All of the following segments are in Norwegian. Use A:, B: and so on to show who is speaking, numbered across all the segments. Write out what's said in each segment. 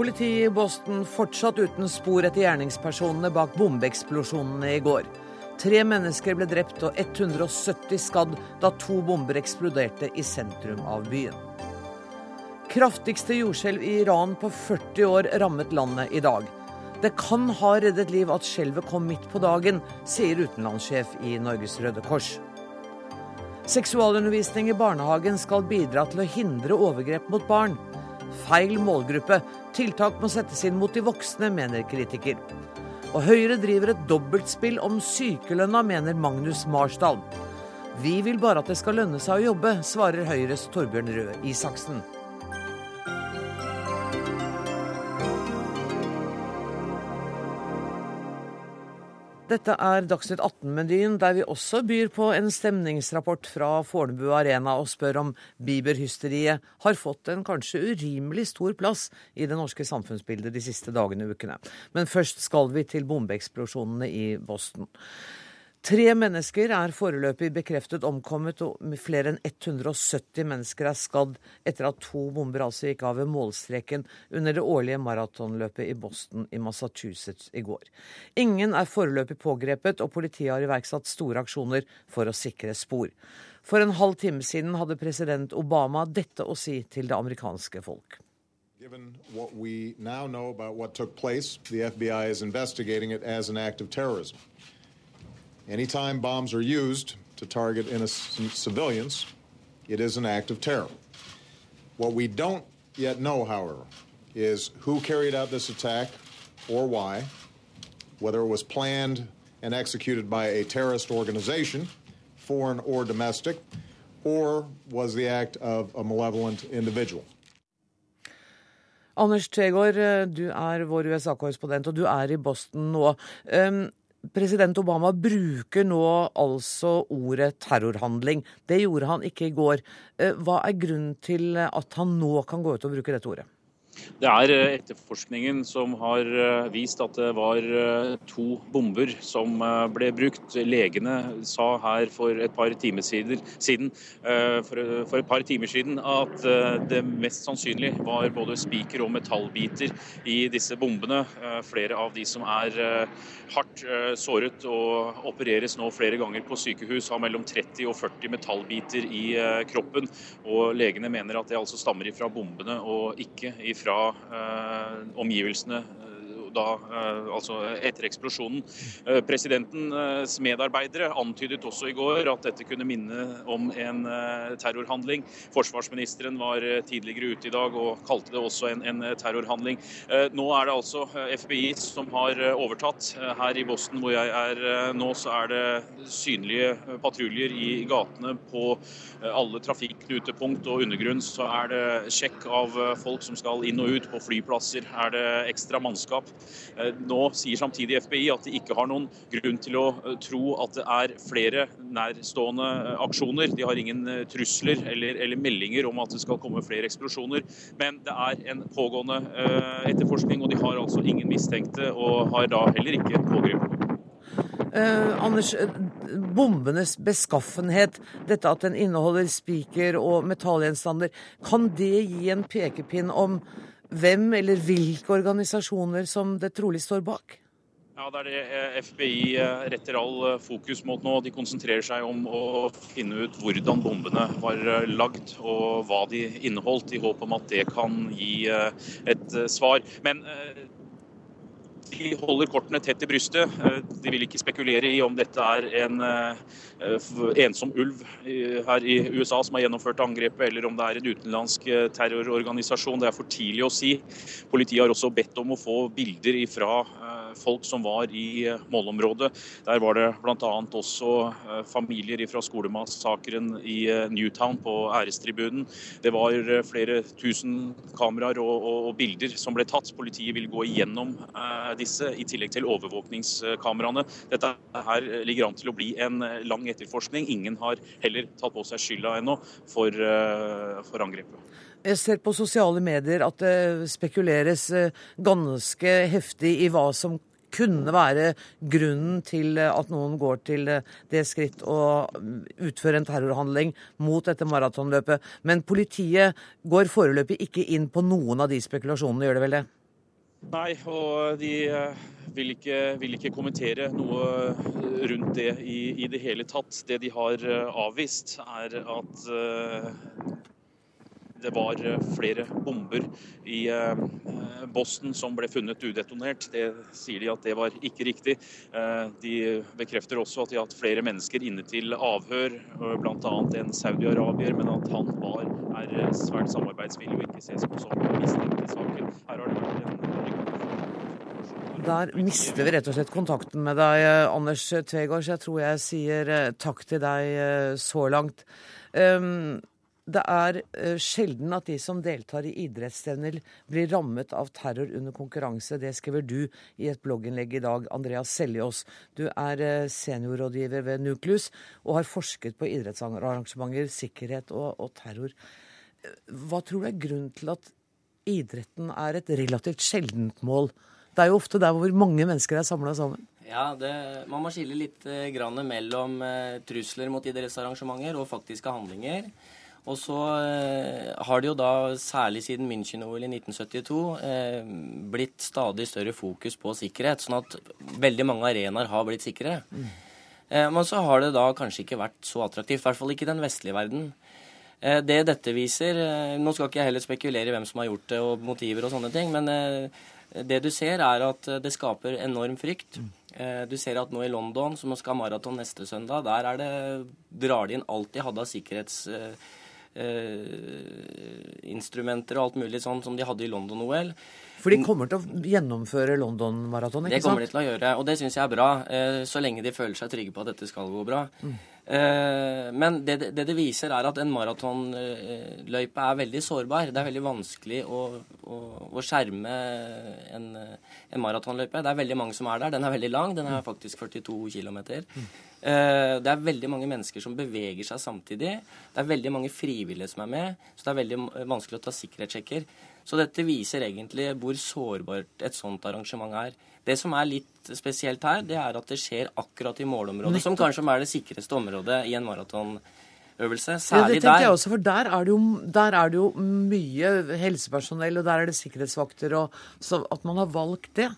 A: Politiet i Boston fortsatt uten spor etter gjerningspersonene bak bombeeksplosjonene i går. Tre mennesker ble drept og 170 skadd da to bomber eksploderte i sentrum av byen. Kraftigste jordskjelv i Iran på 40 år rammet landet i dag. Det kan ha reddet liv at skjelvet kom midt på dagen, sier utenlandssjef i Norges Røde Kors. Seksualundervisning i barnehagen skal bidra til å hindre overgrep mot barn. Feil målgruppe. Tiltak må settes inn mot de voksne, mener kritiker. Og Høyre driver et dobbeltspill om sykelønna, mener Magnus Marsdal. Vi vil bare at det skal lønne seg å jobbe, svarer Høyres Torbjørn Røe Isaksen. Dette er Dagsnytt 18-menyen, der vi også byr på en stemningsrapport fra Fornebu Arena og spør om Bieber-hysteriet har fått en kanskje urimelig stor plass i det norske samfunnsbildet de siste dagene og ukene. Men først skal vi til bombeeksplosjonene i Boston. Tre mennesker er foreløpig bekreftet omkommet, og flere enn 170 mennesker er skadd etter at to bomber altså gikk av ved målstreken under det årlige maratonløpet i Boston i Massachusetts i går. Ingen er foreløpig pågrepet, og politiet har iverksatt store aksjoner for å sikre spor. For en halv time siden hadde president Obama dette å si til det amerikanske folk.
B: Given what we now know about what took place, the FBI is investigating it as an act of terrorism. Anytime bombs are used to target innocent civilians, it is an act of terror. What we don't yet know, however, is who carried out this attack or why, whether it was planned and executed by a terrorist organization, foreign or domestic, or was the act of a malevolent individual.
A: Anders Tvegård, du er vår USA-korrespondent, og du er i Boston nå. Um, President Obama bruker nå altså ordet terrorhandling. Det gjorde han ikke i går. Eh, hva er grunnen til at han nå kan gå ut og bruke dette ordet?
C: Det er eh, etterforskningen som har eh, vist at det var eh, to bomber som ble brukt. Legene sa her for et par timer siden, for et par timer siden at det mest sannsynlig var både spiker og metallbiter i disse bombene. Flere av de som er hardt såret og opereres nå flere ganger på sykehus, har mellom 30 og 40 metallbiter i kroppen. Og legene mener at det altså stammer ifra bombene og ikke ifra fra eh, omgivelsene da, eh, altså etter eksplosjonen. Eh, presidentens medarbeidere antydet også i går at dette kunne minne om en terrorhandling. Forsvarsministeren var tidligere ute i dag og kalte det også en, en terrorhandling. Nå er det altså FBI som har overtatt. Her i Boston hvor jeg er nå, så er det synlige patruljer i gatene på alle trafikknutepunkt og undergrunn. Så er det sjekk av folk som skal inn og ut. På flyplasser er det ekstra mannskap. Eh, nå sier samtidig FBI at de ikke har noen grunn til å eh, tro at det er flere nærstående eh, aksjoner. De har ingen trusler eller, eller meldinger om at det skal komme flere eksplosjoner. Men det er en pågående etterforskning, og de har altså ingen mistenkte, og har da heller ikke pågrepet.
A: Eh, Anders, bombenes beskaffenhet, dette at den inneholder spiker og metallgjenstander, kan det gi en pekepinn om hvem eller hvilke organisasjoner som det trolig står bak?
C: Ja, Det er det eh, FBI eh, retter all eh, fokus mot nå. De konsentrerer seg om å finne ut hvordan bombene var lagd og hva de inneholdt, i håp om at det kan gi et svar. Men de holder kortene tett i brystet. De vil ikke spekulere i om dette er en ensom ulv her i USA som har gjennomført angrepet, eller om det er en utenlandsk terrororganisasjon. Det er for tidlig å si. Politiet har også bedt om å få bilder fra folk som var i eh, målområdet. Der var det bl.a. også eh, familier fra skolemassakren i eh, Newtown på ærestribunen. Det var flere tusen kameraer og, og, og, bilder som ble tatt. Politiet vil gå igjennom disse, i tillegg til overvåkningskameraene. Dette her ligger an til å bli en lang etterforskning. Ingen har heller tatt på seg skylda ennå for, for angrepet.
A: Jeg ser på sosiale medier at det spekuleres eh, ganske heftig i hva som kunne være grunnen til at noen går til eh, det skritt å utføre en terrorhandling mot dette maratonløpet. Men politiet går foreløpig ikke inn på noen av de spekulasjonene, gjør det vel det?
C: Nei, og de vil ikke, vil ikke, kommentere noe rundt det i, i, det hele tatt. Det de har avvist, er at det var flere bomber i Boston som ble funnet udetonert. Det sier de at det var ikke riktig. De bekrefter også at de har hatt flere mennesker inne til avhør, bl.a. en saudi-arabier, men at han var, er svært samarbeidsvillig og ikke ses på som mistenkt i saken. Her har det vært en
A: der mister vi rett og slett kontakten med deg, Anders Tvegård, så jeg tror jeg sier takk til deg så langt. Det er sjelden at de som deltar i idrettsstevner blir rammet av terror under konkurranse. Det skriver du i et blogginnlegg i dag, Andreas Seljås. Du er seniorrådgiver ved Nuklus og har forsket på idrettsarrangementer, sikkerhet og, og terror. Hva tror du er grunnen til at idretten er et relativt sjeldent mål? Det er jo ofte der hvor mange mennesker er samla sammen.
D: Ja, det, Man må skille litt eh, mellom eh, trusler mot idrettsarrangementer og faktiske handlinger. Og så eh, har det jo da, særlig siden München-OL i 1972, eh, blitt stadig større fokus på sikkerhet. Sånn at veldig mange arenaer har blitt sikre. Eh, men så har det da kanskje ikke vært så attraktivt. I hvert fall ikke i den vestlige verden. Det dette viser Nå skal ikke jeg heller spekulere i hvem som har gjort det, og motiver og sånne ting. men det du ser, er at det skaper enorm frykt. Du ser at nå i London, som skal ha maraton neste søndag, der er det, drar de inn alt de hadde av sikkerhetsinstrumenter uh, og alt mulig sånn som de hadde i London-OL.
A: For de kommer til å gjennomføre London-maraton,
D: ikke sant? Det kommer de til å gjøre, og det syns jeg er bra. Uh, så lenge de føler seg trygge på at dette skal gå bra. Mm. Uh, men det, det, det viser, er at en maratonløype er veldig sårbar. Det er veldig vanskelig å, å, å skjerme en, en maratonløype. Det er veldig mange som er der. Den er veldig lang. Den er faktisk 42 km. Mm. Uh, det er veldig mange mennesker som beveger seg samtidig. Det er veldig mange frivillige som er med, så det er veldig vanskelig å ta sikkerhetssjekker. Så dette viser egentlig hvor sårbart et sånt arrangement er. Det som er litt spesielt her, det er at det skjer akkurat i målområdet, som kanskje er det sikreste området i en maratonøvelse. Særlig
A: ja, det tenker jeg også, for der er, det jo, der er det jo mye helsepersonell, og der er det sikkerhetsvakter, og så at man har valgt det.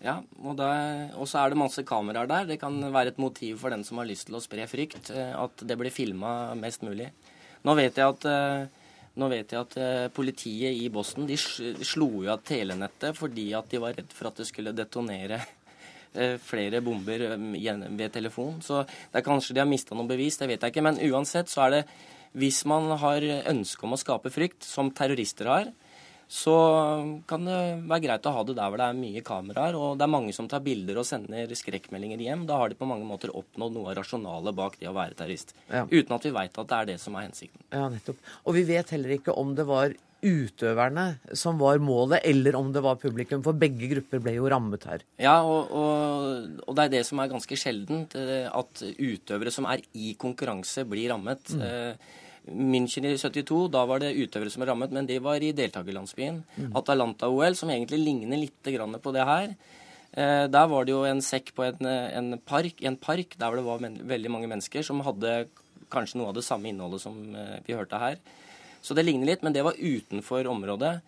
D: Ja, og så er det masse kameraer der. Det kan være et motiv for den som har lyst til å spre frykt, eh, at det blir filma mest mulig. Nå vet jeg at eh, nå vet jeg at eh, politiet i Boston de slo jo av telenettet fordi at de var redd for at det skulle detonere eh, flere bomber eh, ved telefon. Så det er kanskje de har mista noe bevis, det vet jeg ikke. Men uansett så er det hvis man har ønske om å skape frykt, som terrorister har, så kan det være greit å ha det der hvor det er mye kameraer, og det er mange som tar bilder og sender skrekkmeldinger hjem. Da har de på mange måter oppnådd noe av rasjonalet bak det å være terrorist. Ja. Uten at vi veit at det er det som er hensikten.
A: Ja, nettopp. Og vi vet heller ikke om det var utøverne som var målet, eller om det var publikum. For begge grupper ble jo rammet her.
D: Ja, og, og, og det er det som er ganske sjeldent. Eh, at utøvere som er i konkurranse, blir rammet. Mm. Eh, München i 72, da var det utøvere som var rammet, men det var i deltakerlandsbyen. Mm. Atalanta-OL, som egentlig ligner litt på det her. Eh, der var det jo en sekk på en, en, park, en park der det var men, veldig mange mennesker som hadde kanskje noe av det samme innholdet som eh, vi hørte her. Så det ligner litt, men det var utenfor området.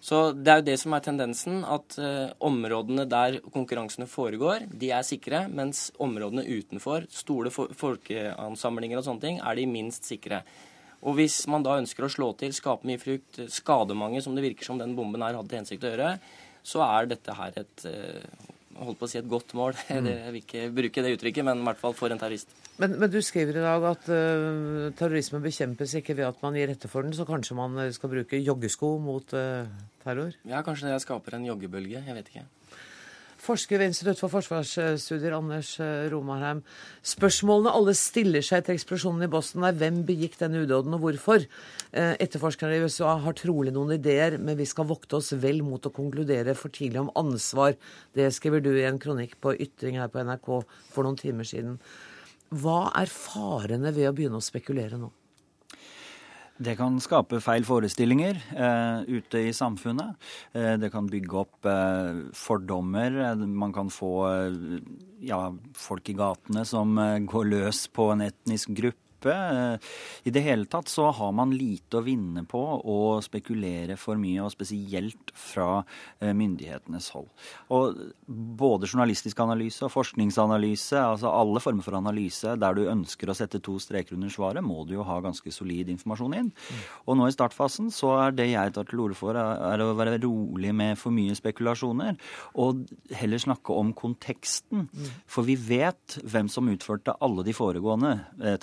D: Så det er jo det som er tendensen, at eh, områdene der konkurransene foregår, de er sikre, mens områdene utenfor, store folkeansamlinger og sånne ting, er de minst sikre. Og hvis man da ønsker å slå til, skape mye frukt, skade mange, som det virker som den bomben her hadde til hensikt å gjøre, så er dette her et eh, holdt på å si et godt mål. Mm. Jeg vil ikke bruke det uttrykket, men i hvert fall for en terrorist.
A: Men, men du skriver i dag at uh, terrorisme bekjempes ikke ved at man gir etter for den, så kanskje man skal bruke joggesko mot uh, terror?
D: Ja, kanskje det skaper en joggebølge. Jeg vet ikke.
A: Forsker ved Institutt for forsvarsstudier, Anders eh, Romarheim. Spørsmålene alle stiller seg etter eksplosjonen i Boston, er hvem begikk denne udåden, og hvorfor? Eh, etterforskerne i USA har trolig noen ideer, men vi skal vokte oss vel mot å konkludere for tidlig om ansvar. Det skriver du i en kronikk på Ytring her på NRK for noen timer siden. Hva er farene ved å begynne å spekulere nå?
E: Det kan skape feil forestillinger eh, ute i samfunnet. Eh, det kan bygge opp eh, fordommer. Man kan få eh, ja, folk i gatene som eh, går løs på en etnisk gruppe gruppe. I det hele tatt så har man lite å vinne på å spekulere for mye, og spesielt fra myndighetenes hold. Og både journalistisk analyse og forskningsanalyse, altså alle former for analyse der du ønsker å sette to streker under svaret, må du jo ha ganske solid informasjon inn. Og nå i startfasen så er det jeg tar til orde for, er å være rolig med for mye spekulasjoner, og heller snakke om konteksten. For vi vet hvem som utførte alle de foregående eh,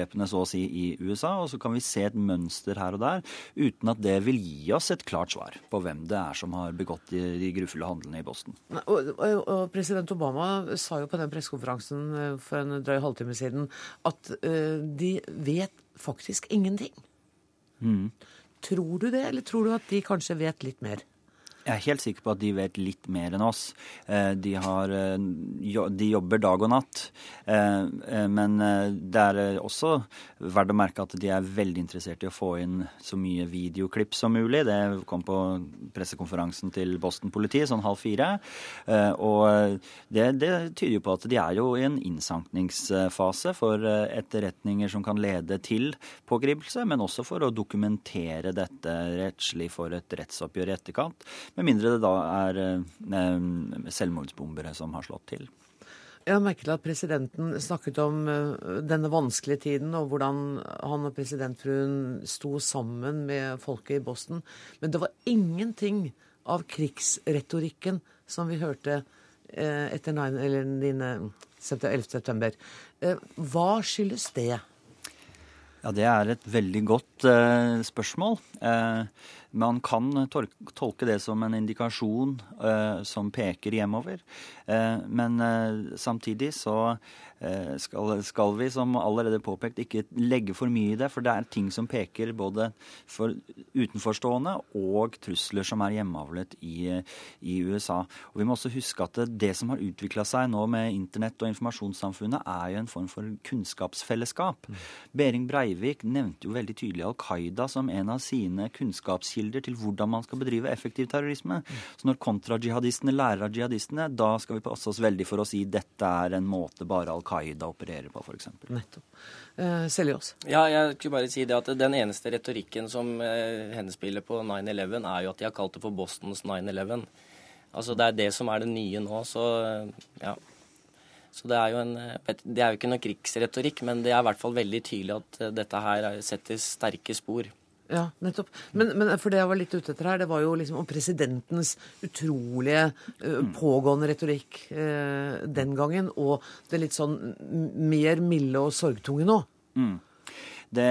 E: terrorangrepene, så å si, i USA, og så kan vi se et mønster her og der, uten at det vil gi oss et klart svar på hvem det er som har begått de, de grufulle handlene i Boston.
A: Og, og, og, president Obama sa jo på den pressekonferansen eh, for en drøy halvtime siden at uh, de vet faktisk ingenting. Mm. Tror du det, eller tror du at de kanskje vet litt mer?
E: Jeg er helt sikker på at de vet litt mer enn oss. Eh, de, har, eh, de jobber dag og natt. Eh, men det er også verdt å merke at de er veldig interessert i å få inn så mye videoklipp som mulig. Det kom på pressekonferansen til Boston-politiet sånn halv fire. Og det, det, tyder jo på at de er jo i en innsankningsfase for etterretninger som kan lede til pågripelse, men også for å dokumentere dette rettslig for et rettsoppgjør i etterkant. Med mindre det da er eh, selvmordsbombere som har slått til.
A: Jeg har merket at presidenten snakket om eh, denne vanskelige tiden, og hvordan han og presidentfruen sto sammen med folket i Boston. Men det var ingenting av krigsretorikken som vi hørte eh, etter 9, eller 11. september. Hva skyldes det?
E: Ja, Det er et veldig godt spørsmål. Uh, man kan tolke det som en indikasjon uh, som peker hjemover. men samtidig så skal, skal, vi, som allerede påpekt, ikke legge for mye i det. For det er ting som peker både for utenforstående og trusler som er hjemmeavlet i, i USA. Og Vi må også huske at det, det som har utvikla seg nå med internett og informasjonssamfunnet, er jo en form for kunnskapsfellesskap. Mm. Behring Breivik nevnte jo veldig tydelig Al Qaida som en av sine kunnskapskilder til hvordan man skal bedrive effektiv terrorisme. Så når kontrajihadistene lærer av jihadistene, da skal vi passe oss veldig for å si dette er en måte bare Al Qaida opererer på, f.eks.
A: Nettopp. Eh, Seljås?
D: Ja, jeg skulle bare si det at den eneste retorikken som eh, henspiller på 9-11, er jo at de har kalt det for Bostons 9-11. Altså Det er det som er det nye nå, så eh, ja. Så det er jo en eh, Det er jo ikke noe krigsretorikk, men det er i hvert fall veldig tydelig at dette her setter sterke spor.
A: Ja, nettopp. Men, men, for det jeg var litt ute etter her, det var jo liksom om presidentens utrolige uh, pågående retorikk uh, den gangen, og det litt sånn mer milde og sorgtunge nå. Mm
E: det,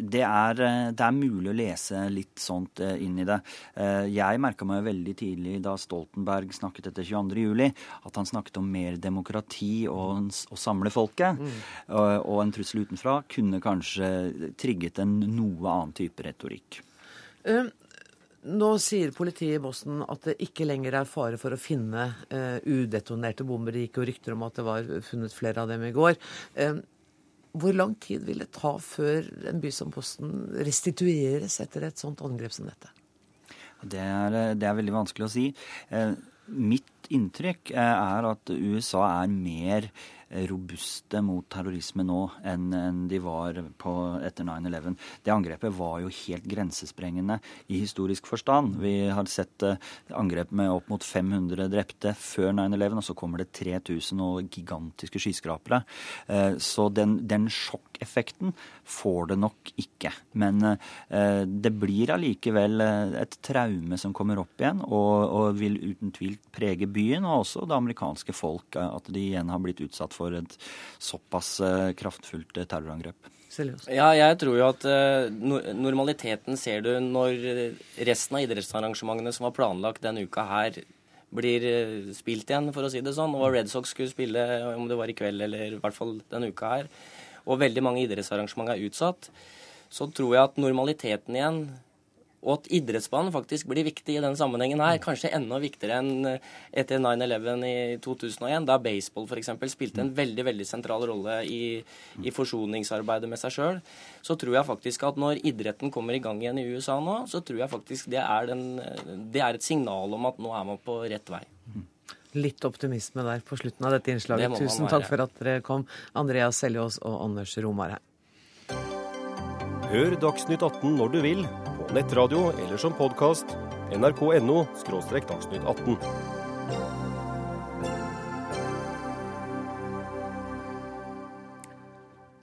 E: det, er, det, er, mulig å lese litt sånt eh, inn i det. Eh, jeg merka meg veldig tidlig da Stoltenberg snakket etter 22.07, at han snakket om mer demokrati og å samle folket. Mm. Og, og en trussel utenfra kunne kanskje trigget en noe annen type retorikk.
A: Um. nå sier politiet i Boston at det ikke lenger er fare for å finne uh, udetonerte bomber. Det gikk jo rykter om at det var funnet flere av dem i går. Uh, hvor lang tid vil det ta før en by som Posten restitueres etter et sånt angrep som dette?
E: Det er, det er veldig vanskelig å si. Eh, mitt inntrykk eh, er at USA er mer robuste mot terrorisme nå enn de var på, etter 9-11. Det angrepet var jo helt grensesprengende i historisk forstand. Vi har sett eh, angrep med opp mot 500 drepte før 9-11, og så kommer det 3000 og gigantiske skyskrapere. Eh, så den, den sjokkeffekten får det nok ikke. Men eh, det blir allikevel et traume som kommer opp igjen, og, og vil uten tvil prege byen og også det amerikanske folk, at de igjen har blitt utsatt for for et såpass eh, kraftfullt eh, terrorangrep.
D: Ja, jeg tror jo at uh, normaliteten ser du når resten av idrettsarrangementene som var planlagt denne uka her, blir spilt igjen, for å si det sånn. Og Red Sox skulle spille om det var i kveld eller i hvert fall denne uka her, og veldig mange idrettsarrangementer er utsatt, så tror jeg at normaliteten igjen og at idrettsbanen faktisk blir viktig i den sammenhengen her. Kanskje enda viktigere enn eh, etter 9-11 i 2001, da baseball f.eks. spilte en veldig veldig sentral rolle i, i forsoningsarbeidet med seg sjøl. Så tror jeg faktisk at når idretten kommer i gang igjen i USA nå, så tror jeg faktisk det er, den, det er et signal om at nå er man på rett vei.
A: Litt optimisme der på slutten av dette innslaget. Tusen takk for at dere kom, Andreas Seljås og Anders Romar her.
F: Hør Dagsnytt 18 når du vil, nettradio eller som podkast. nrk.no – dagsnytt 18.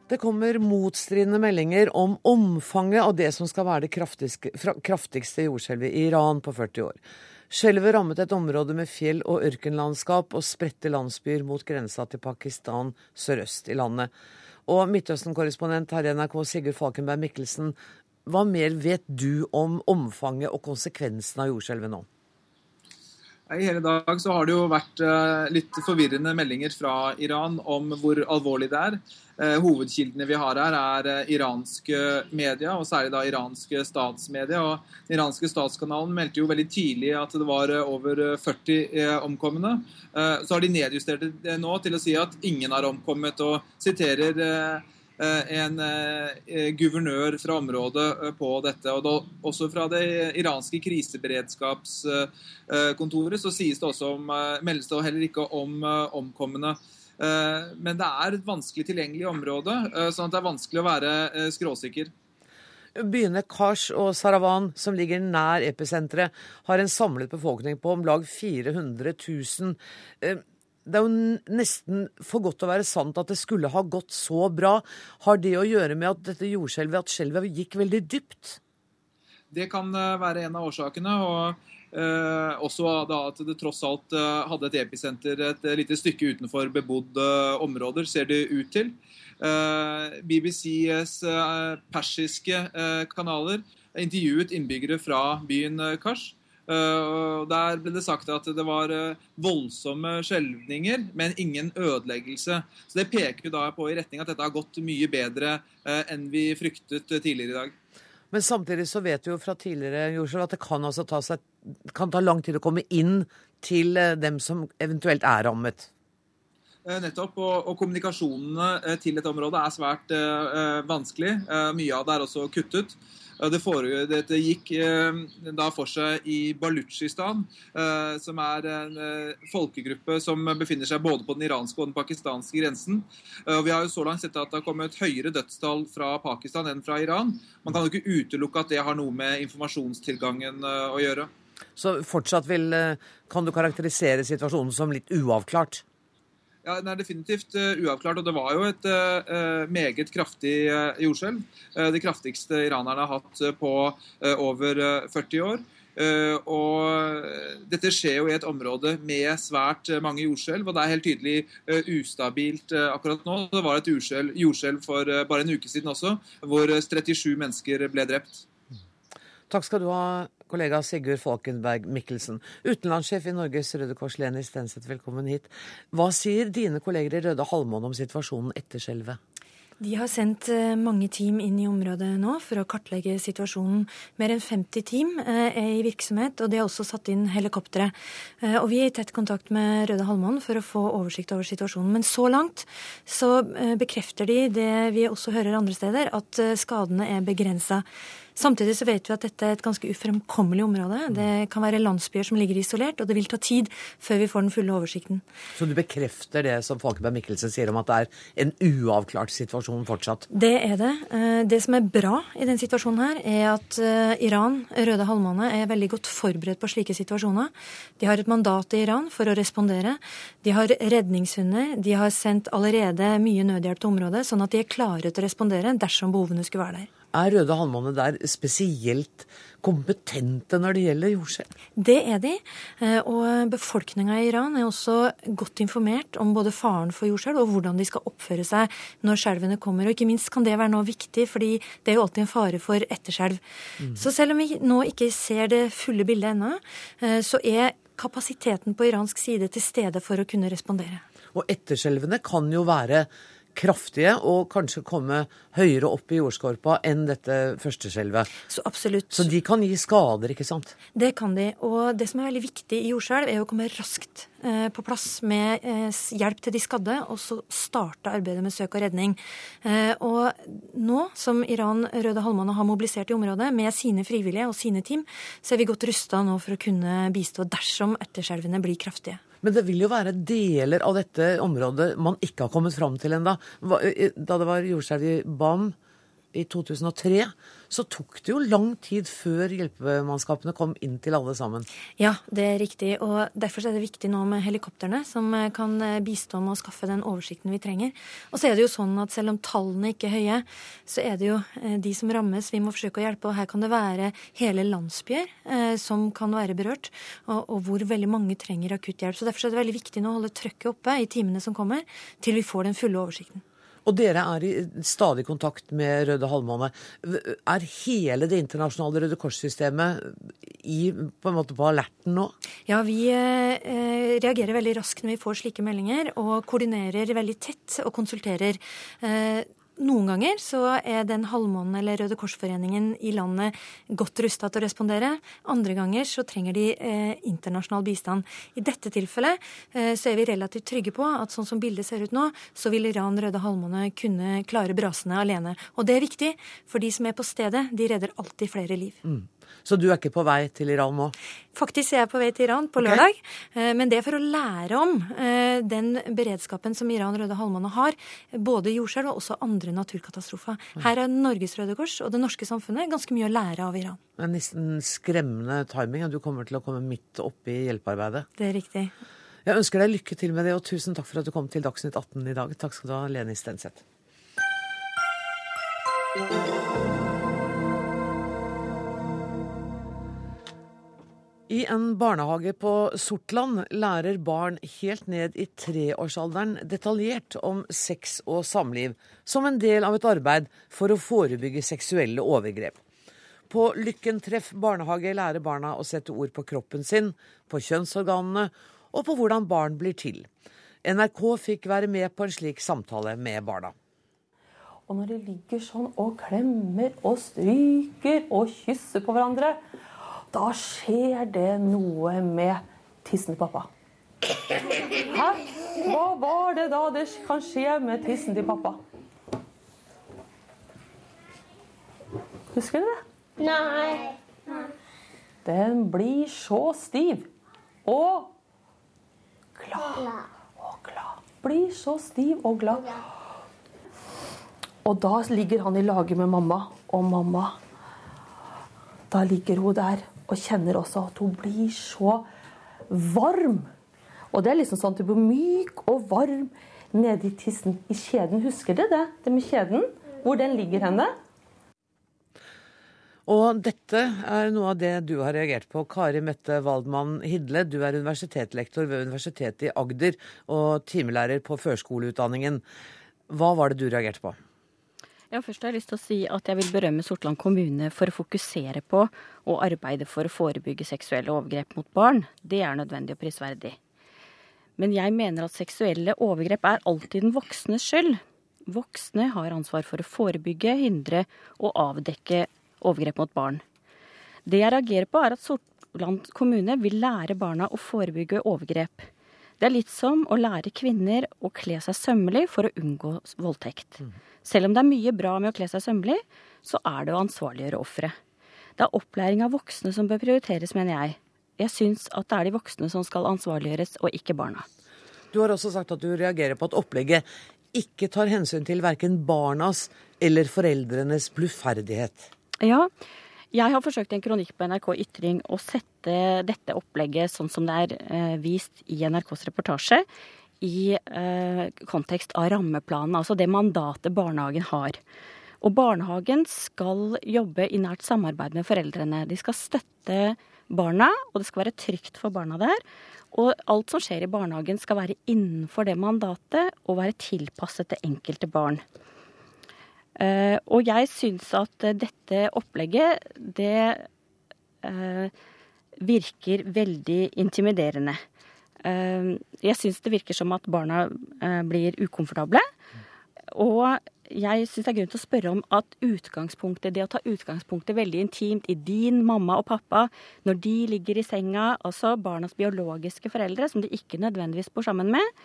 A: Det kommer motstridende meldinger om omfanget av det som skal være det kraftigste, jordskjelvet i Iran på 40 år. Skjelvet rammet et område med fjell- og ørkenlandskap og spredte landsbyer mot grensa til Pakistan sørøst i landet. Og Midtøsten-korrespondent her i NRK Sigurd Falkenberg Mikkelsen, hva mer vet du om omfanget og konsekvensene av jordskjelvet nå?
G: I hele dag så har det jo vært eh, litt forvirrende meldinger fra Iran om hvor alvorlig det er. Eh, hovedkildene vi har her, er eh, iranske media, og særlig da iranske statsmedia. Og den iranske statskanalen meldte jo veldig tidlig at det var over 40 omkomne. Så har de nedjustert det nå til å si at ingen har omkommet, og siterer en eh, guvernør fra området eh, på dette. og da, Også fra det iranske kriseberedskapskontoret så sies det også om, meldes det heller ikke om omkomne. Men det er et vanskelig tilgjengelig område, sånn at det er vanskelig å være skråsikker.
A: Byene Kars og Saravan, som ligger nær episenteret, har en samlet befolkning på om lag 400 000 det er jo nesten for godt å være sant at det skulle ha gått så bra. Har det å gjøre med at dette jordskjelvet, at skjelvet gikk veldig dypt?
G: Det kan eh, være en av årsakene. og eh, også da at det tross alt eh, hadde et episenter et lite stykke utenfor bebodde områder, ser det ut til. Eh, BBCs eh, persiske eh, kanaler intervjuet innbyggere fra byen Kars. Uh, der ble det sagt at det var uh, voldsomme skjelvninger, men ingen ødeleggelse. Så Det peker da på i retning at dette har gått mye bedre uh, enn vi fryktet tidligere i dag.
A: Men samtidig så vet vi jo fra tidligere Joshua, at det kan, altså ta seg, kan ta lang tid å komme inn til dem som eventuelt er rammet.
G: Nettopp. Og, og kommunikasjonene til dette området er svært vanskelig. mye av det er også kuttet. Det forrige, dette gikk eh, da for seg i Balutsjistan, eh, som er en eh, folkegruppe som befinner seg både på den iranske og den pakistanske grensen. Vi har jo så langt sett at det har kommet høyere dødstall fra Pakistan enn fra Iran. Man kan jo ikke utelukke at det har noe med informasjonstilgangen å gjøre.
A: Så fortsatt vil, kan du karakterisere situasjonen som litt uavklart?
G: Ja, Den er definitivt uh, uavklart. og Det var jo et uh, meget kraftig uh, jordskjelv. det kraftigste iranerne har hatt på over 40 år. og Dette skjer jo i et område med svært mange jordskjelv, og det er helt tydelig ustabilt akkurat nå. Det var et jordskjelv for bare en uke siden også, hvor 37 mennesker ble drept.
A: Takk skal du ha, kollega Sigurd Falkenberg Mikkelsen. Utenlandssjef i Norges Røde Kors, Leni Stenseth, velkommen hit. Hva sier dine kolleger i Røde Halvmåne om situasjonen etter skjelvet?
H: De har sendt eh, mange team inn i området nå for å kartlegge situasjonen. Mer enn 50 team eh, er i virksomhet, og de har også satt inn helikoptre. Eh, og vi er i tett kontakt med Røde Halvmåne for å få oversikt over situasjonen. Men så langt så bekrefter de det vi også hører andre steder, at skadene er begrensa. Samtidig så vet vi at dette er et ganske ufremkommelig område. Det kan være landsbyer som ligger isolert, og det vil ta tid før vi får den fulle oversikten.
A: Så du bekrefter det som Folkeberg Mikkelsen sier om at det er en uavklart situasjon fortsatt?
H: Det er det. Eh, det som er bra i den situasjonen her, er at eh, Iran, Røde halvmåne, er veldig godt forberedt på slike situasjoner. De har et mandat i Iran for å respondere. De har redningshunder. De har sendt allerede mye nødhjelp til området, sånn at de er klare til å respondere dersom behovene skulle være der.
A: Er Røde halvmåne der spesielt kompetente når det gjelder jordskjelv?
H: Det er de. Eh, og befolkninga i Iran er også godt informert om både faren for jordskjelv og hvordan de skal oppføre seg når skjelvene kommer. Og ikke minst kan det være noe viktig, fordi det er jo alltid en fare for etterskjelv. Mm. Så selv om vi nå ikke ser det fulle bildet ennå, eh, så er kapasiteten på iransk side til stede for å kunne respondere.
A: Og etterskjelvene kan jo være kraftige og kanskje komme høyere opp i jordskorpa enn dette første skjelvet.
H: Så absolutt.
A: Så de kan gi skader, ikke sant?
H: Det kan de. Og det som er veldig viktig i jordskjelv, er å komme raskt eh, på plass med eh, hjelp til de skadde, og så starte arbeidet med søk og redning. Eh, og nå som Iran Røde Halvmåne har mobilisert i området med sine frivillige og sine team, så er vi godt rusta nå for å kunne bistå dersom etterskjelvene blir kraftige.
A: Men det vil jo være deler av dette området man ikke har kommet fram til ennå. Da det var jordskjelv i Bam, i 2003, så tok det jo lang tid før hjelpemannskapene kom inn til alle sammen.
H: Ja, det er riktig. Og derfor er det viktig nå med helikoptrene, som kan eh, bistå med å skaffe den oversikten vi trenger. Og så er det jo sånn at selv om tallene ikke er høye, så er det jo eh, de som rammes vi må forsøke å hjelpe. Og her kan det være hele landsbyer eh, som kan være berørt, og, og, hvor veldig mange trenger akutt hjelp. Så derfor er det veldig viktig nå å holde trøkket oppe i timene som kommer, til vi får den fulle oversikten.
A: Og dere er i stadig kontakt med Røde Halvmåne. Er hele det internasjonale Røde Kors-systemet i, på en måte på alerten nå?
H: Ja, vi eh, reagerer veldig raskt når vi får slike meldinger, og koordinerer veldig tett og konsulterer. Eh, noen ganger så er den halvmånen eller Røde Kors-foreningen i landet godt rusta til å respondere. Andre ganger så trenger de eh, internasjonal bistand. I dette tilfellet eh, så er vi relativt trygge på at sånn som bildet ser ut nå, så vil Iran Røde Halvmåne kunne klare brasene alene. Og det er viktig, for de som er på stedet, de redder alltid flere liv.
A: Mm. Så du er ikke på vei til Iran nå?
H: Faktisk er jeg på vei til Iran på lørdag. Okay. Eh, men det er for å lære om eh, den beredskapen som Iran Røde Halvmåne har. Både jordskjelv og også andre naturkatastrofer. Her er Norges Røde Kors og det norske samfunnet ganske mye å lære av Iran.
A: Det er nesten skremmende timing at du kommer til å komme midt oppi hjelpearbeidet.
H: Det er riktig.
A: Jeg ønsker deg lykke til med det, og tusen takk for at du kom til Dagsnytt 18 i dag. Takk skal du ha, Leni Stenseth. I en barnehage på Sortland lærer barn helt ned i treårsalderen detaljert om sex og samliv, som en del av et arbeid for å forebygge seksuelle overgrep. På Lykken treff barnehage lærer barna å sette ord på kroppen sin, på kjønnsorganene og på hvordan barn blir til. NRK fikk være med på en slik samtale med barna.
I: Og når de ligger sånn og klemmer og stryker og kysser på hverandre, da skjer det noe med tissen til pappa. Hæ? Hva var det da det kan skje med tissen til pappa? Husker du det?
J: Nei.
I: Den blir så stiv og glad. Og glad. Blir så stiv og glad. Og da ligger han i lage med mamma, og mamma Da ligger hun der og kjenner også at hun blir så varm. Og det er liksom sånn at hun blir myk og varm nedi tissen i kjeden. Husker dere det? Det med kjeden? Hvor den ligger henne?
A: Og dette er noe av det du har reagert på. Kari Mette Waldmann Hidle, du er universitetslektor ved Universitetet i Agder og timelærer på førskoleutdanningen. Hva var det du reagerte på?
K: Ja, først har jeg lyst til å si at jeg vil berømme Sortland kommune for å fokusere på og arbeide for å forebygge seksuelle overgrep mot barn. Det er nødvendig og prisverdig. Men jeg mener at seksuelle overgrep er alltid den voksnes skyld. Voksne har ansvar for å forebygge, hindre og avdekke overgrep mot barn. Det jeg reagerer på, er at Sortland kommune vil lære barna å forebygge overgrep. Det er litt som å lære kvinner å kle seg sømmelig for å unngå voldtekt. Mm. Selv om det er mye bra med å kle seg sømmelig, så er det å ansvarliggjøre offeret. Det er opplæring av voksne som bør prioriteres, mener jeg. Jeg syns at det er de voksne som skal ansvarliggjøres, og ikke barna.
A: Du har også sagt at du reagerer på at opplegget ikke tar hensyn til verken barnas eller foreldrenes bluferdighet.
K: Ja, jeg har forsøkt i en kronikk på NRK Ytring å sette dette opplegget sånn som det er eh, vist i NRKs reportasje, i eh, kontekst av rammeplanen, altså det mandatet barnehagen har. Og barnehagen skal jobbe i nært samarbeid med foreldrene. De skal støtte barna, og det skal være trygt for barna der. Og alt som skjer i barnehagen skal være innenfor det mandatet og være tilpasset det enkelte barn. Uh, og jeg syns at uh, dette opplegget, det uh, virker veldig intimiderende. jeg syns det virker som at barna blir ukomfortable. Og jeg syns det er grunn til å spørre om at utgangspunktet, det å ta utgangspunktet veldig intimt i din mamma og pappa når de ligger i senga, altså barnas biologiske foreldre, som de ikke nødvendigvis bor sammen med,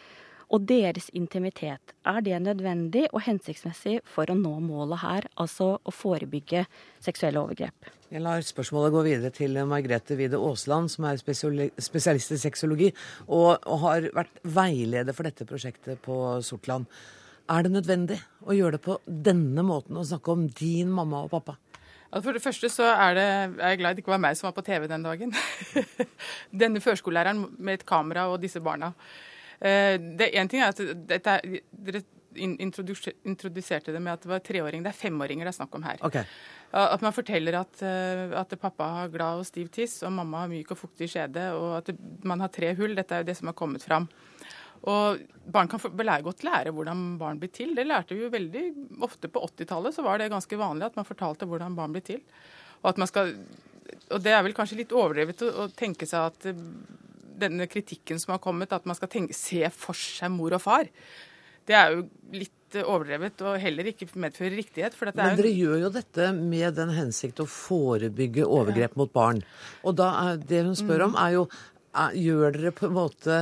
K: og deres intimitet. Er det nødvendig og hensiktsmessig for å nå målet her, altså å forebygge seksuelle overgrep?
A: Jeg lar spørsmålet gå videre til Margrethe Wide Aasland, som er spesialist i sexologi og, og har vært veileder for dette prosjektet på Sortland. Er det nødvendig å gjøre det på denne måten, å snakke om din mamma og pappa?
L: For det første så er, det, er jeg glad det ikke var meg som var på TV den dagen. Denne førskolelæreren med et kamera og disse barna. Eh, det Én ting er at dette, dere introduserte det med at det var treåring. Det er femåringer det er snakk om her.
A: Okay.
L: At man forteller at, eh, at, pappa har glad og stiv tiss, og mamma har myk og fuktig skjede, og at man har tre hull. Dette er jo det som har kommet fram. Og Barn kan godt lære hvordan barn blir til. Det lærte vi jo veldig ofte på 80-tallet. Så var det ganske vanlig at man fortalte hvordan barn blir til. Og, at man skal, og det er vel kanskje litt overdrevet å, å tenke seg at denne kritikken som har kommet, at man skal tenke, se for seg mor og far. Det er jo litt overdrevet og heller ikke medfører riktighet.
A: Men dere gjør jo dette med den hensikt å forebygge overgrep ja. mot barn. Og da er, det hun spør om, er jo er, Gjør dere på en måte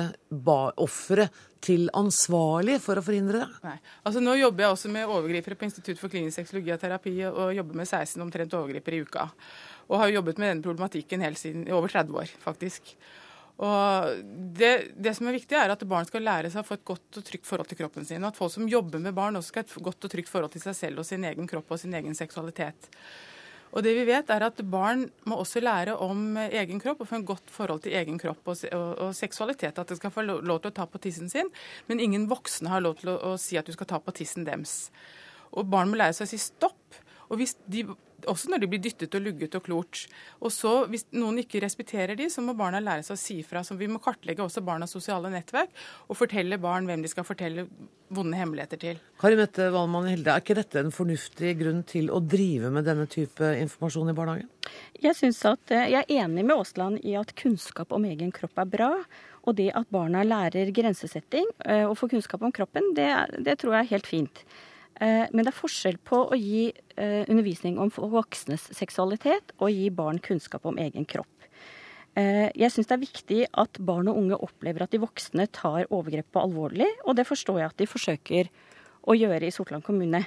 A: offeret til ansvarlig for å forhindre det?
L: Nei. Altså Nå jobber jeg også med overgripere på Institutt for klinisk sexologi og terapi, og jobber med 16 omtrent overgripere i uka. Og har jobbet med denne problematikken helt siden i over 30 år, faktisk. Og det, det, som er viktig, er at barn skal lære seg å få et godt og trygt forhold til kroppen sin. Og at folk som jobber med barn, også skal ha et godt og trygt forhold til seg selv og sin egen kropp og sin egen seksualitet. Og det vi vet er at Barn må også lære om egen kropp og få en godt forhold til egen kropp og, og, og seksualitet. At de skal få lov til å ta på tissen sin, men ingen voksne har lov til å, å si at du skal ta på tissen dems. Og Barn må lære seg å si stopp. Og hvis de også når de blir dyttet og lugget og klort. Og så, Hvis noen ikke respekterer de, så må barna lære seg å si fra. Så vi må kartlegge også barnas sosiale nettverk og fortelle barn hvem de skal fortelle vonde hemmeligheter til.
A: Kari Mette Valmann Hilde, Er ikke dette en fornuftig grunn til å drive med denne type informasjon i barnehagen?
K: Jeg, at, eh, jeg er enig med Aasland i at kunnskap om egen kropp er bra. Og det at barna lærer grensesetting eh, og får kunnskap om kroppen, det, det tror jeg er helt fint. Eh, men det er forskjell på å gi eh, undervisning om voksnes seksualitet og gi barn kunnskap om egen kropp. Eh, jeg syns det er viktig at barn og unge opplever at de voksne tar overgrep på alvorlig, og det forstår jeg at de forsøker å gjøre i Sortland kommune.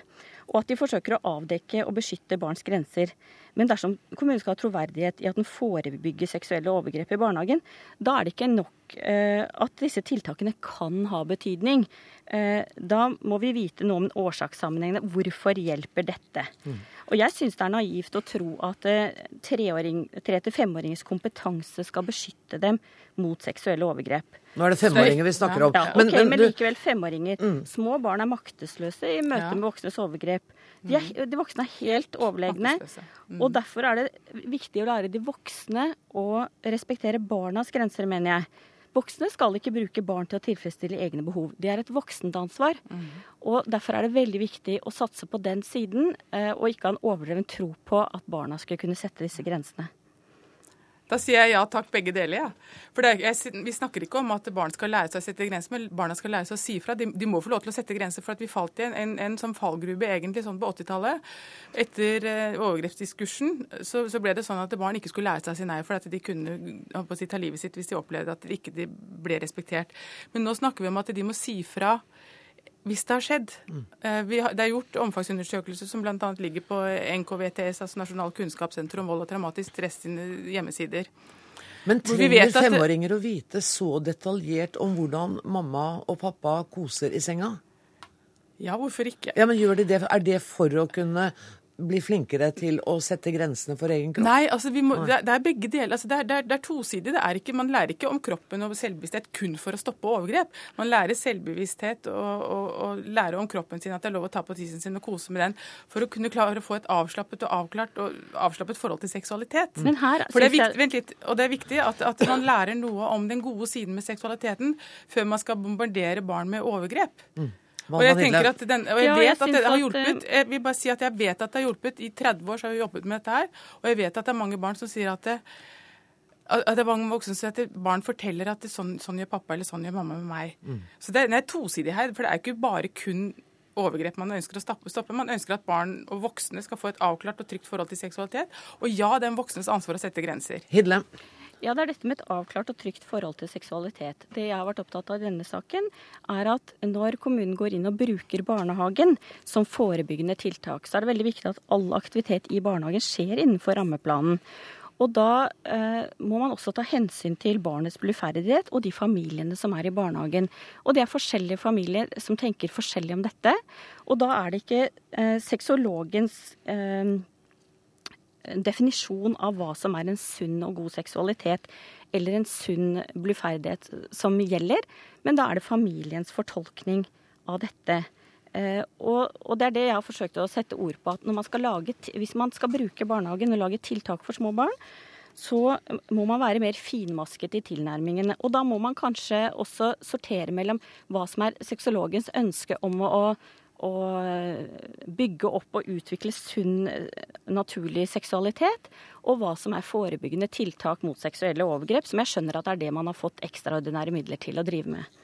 K: Og at de forsøker å avdekke og beskytte barns grenser. Men dersom kommunen skal ha troverdighet i at den forebygger seksuelle overgrep i barnehagen, da er det ikke nok eh, at disse tiltakene kan ha betydning. Eh, da må vi vite noe om årsakssammenhengene. Hvorfor hjelper dette? Mm. Og jeg syns det er naivt å tro at eh, tre- til femåringers kompetanse skal beskytte dem mot seksuelle overgrep.
A: Nå er det femåringer vi snakker om.
K: Ja, okay, men, men, men, likevel femåringer. Mm. Små barn er maktesløse i møte ja. med voksnes overgrep. De, er, mm. de, voksne er helt overlegne. Mm. Og derfor er det viktig å lære de voksne å respektere barnas grenser, mener jeg. Voksne skal ikke bruke barn til å tilfredsstille egne behov. Det er et voksent ansvar. Mm. Og derfor er det veldig viktig å satse på den siden, eh, og ikke ha en overdreven tro på at barna skal kunne sette disse grensene.
L: Da sier jeg ja takk, begge deler. Ja. For er, jeg, Vi snakker ikke om at barn skal lære seg å sette grenser, men barna skal lære seg å si fra. De, de må få lov til å sette grenser, for at vi falt i en, en, en sånn fallgrube egentlig sånn på 80-tallet. Etter eh, overgrepsdiskursen så, så, ble det sånn at barn ikke skulle lære seg å si nei, for at de kunne si, ta livet sitt hvis de opplevde at de ikke de ble respektert. Men nå snakker vi om at de må si fra hvis det har skjedd. Har, det er gjort omfangsundersøkelser som bl.a. ligger på NKVTS, altså Nasjonal kunnskapssenter om vold og traumatisk stress sine hjemmesider.
A: Men trenger femåringer å vite så detaljert om hvordan mamma og pappa koser i senga?
L: Ja, hvorfor ikke?
A: Ja, men gjør de det? Er det for å kunne bli flinkere til å sette grensene for egen kropp?
L: Nei, altså må, det, er, begge deler. Altså det, er, det, er, det er tosidig. Det er ikke, man lærer ikke om kroppen og selvbevissthet kun for å stoppe overgrep. Man lærer selvbevissthet og, og, og lærer om kroppen sin, at det er lov å ta på tissen sin og kose med den, for å kunne klare å få et avslappet og avklart og avslappet forhold til seksualitet.
K: Men her,
L: for det er viktig, vent litt, og det er viktig at, at man lærer noe om den gode siden med seksualiteten før man skal bombardere barn med overgrep. Mm. Og jeg tenker at den, og jeg vet at det har hjulpet. Eh, jeg vil bare si at jeg vet at det har hjulpet. I 30 år så har vi jobbet med dette her. Og jeg vet at det er mange barn som sier at det, at det er mange voksne som sier at barn forteller at det, sånn, sånn, gjør pappa eller sånn gjør mamma med meg. Mm. Så det, det er tosidig her. For det er ikke bare kun overgrep man ønsker å stoppe. Man ønsker at barn og voksne skal få et avklart og trygt forhold til seksualitet. Og ja, det er en voksnes ansvar å sette grenser.
A: Hidle.
K: Ja, det er dette med et avklart og trygt forhold til seksualitet. Det jeg har vært opptatt av i denne saken, er at når kommunen går inn og bruker barnehagen som forebyggende tiltak, så er det veldig viktig at all aktivitet i barnehagen skjer innenfor rammeplanen. Og da eh, må man også ta hensyn til barnets bluferdighet og de familiene som er i barnehagen. Og det er forskjellige familier som tenker forskjellig om dette. Og da er det ikke eh, sexologens eh, definisjon av hva som er en sunn og god seksualitet eller en sunn bluferdighet som gjelder, men da er det familiens fortolkning av dette. Eh, og, og, det er det jeg har forsøkt å sette ord på. at man lage, Hvis man skal bruke barnehagen og lage tiltak for små barn, så må man være mer finmasket i tilnærmingene. Og da må man kanskje også sortere mellom hva som er sexologens ønske om å, å bygge opp og utvikle sunn, naturlig seksualitet, og hva som er forebyggende tiltak mot seksuelle overgrep, som jeg skjønner at er det man har fått ekstraordinære midler til å drive med.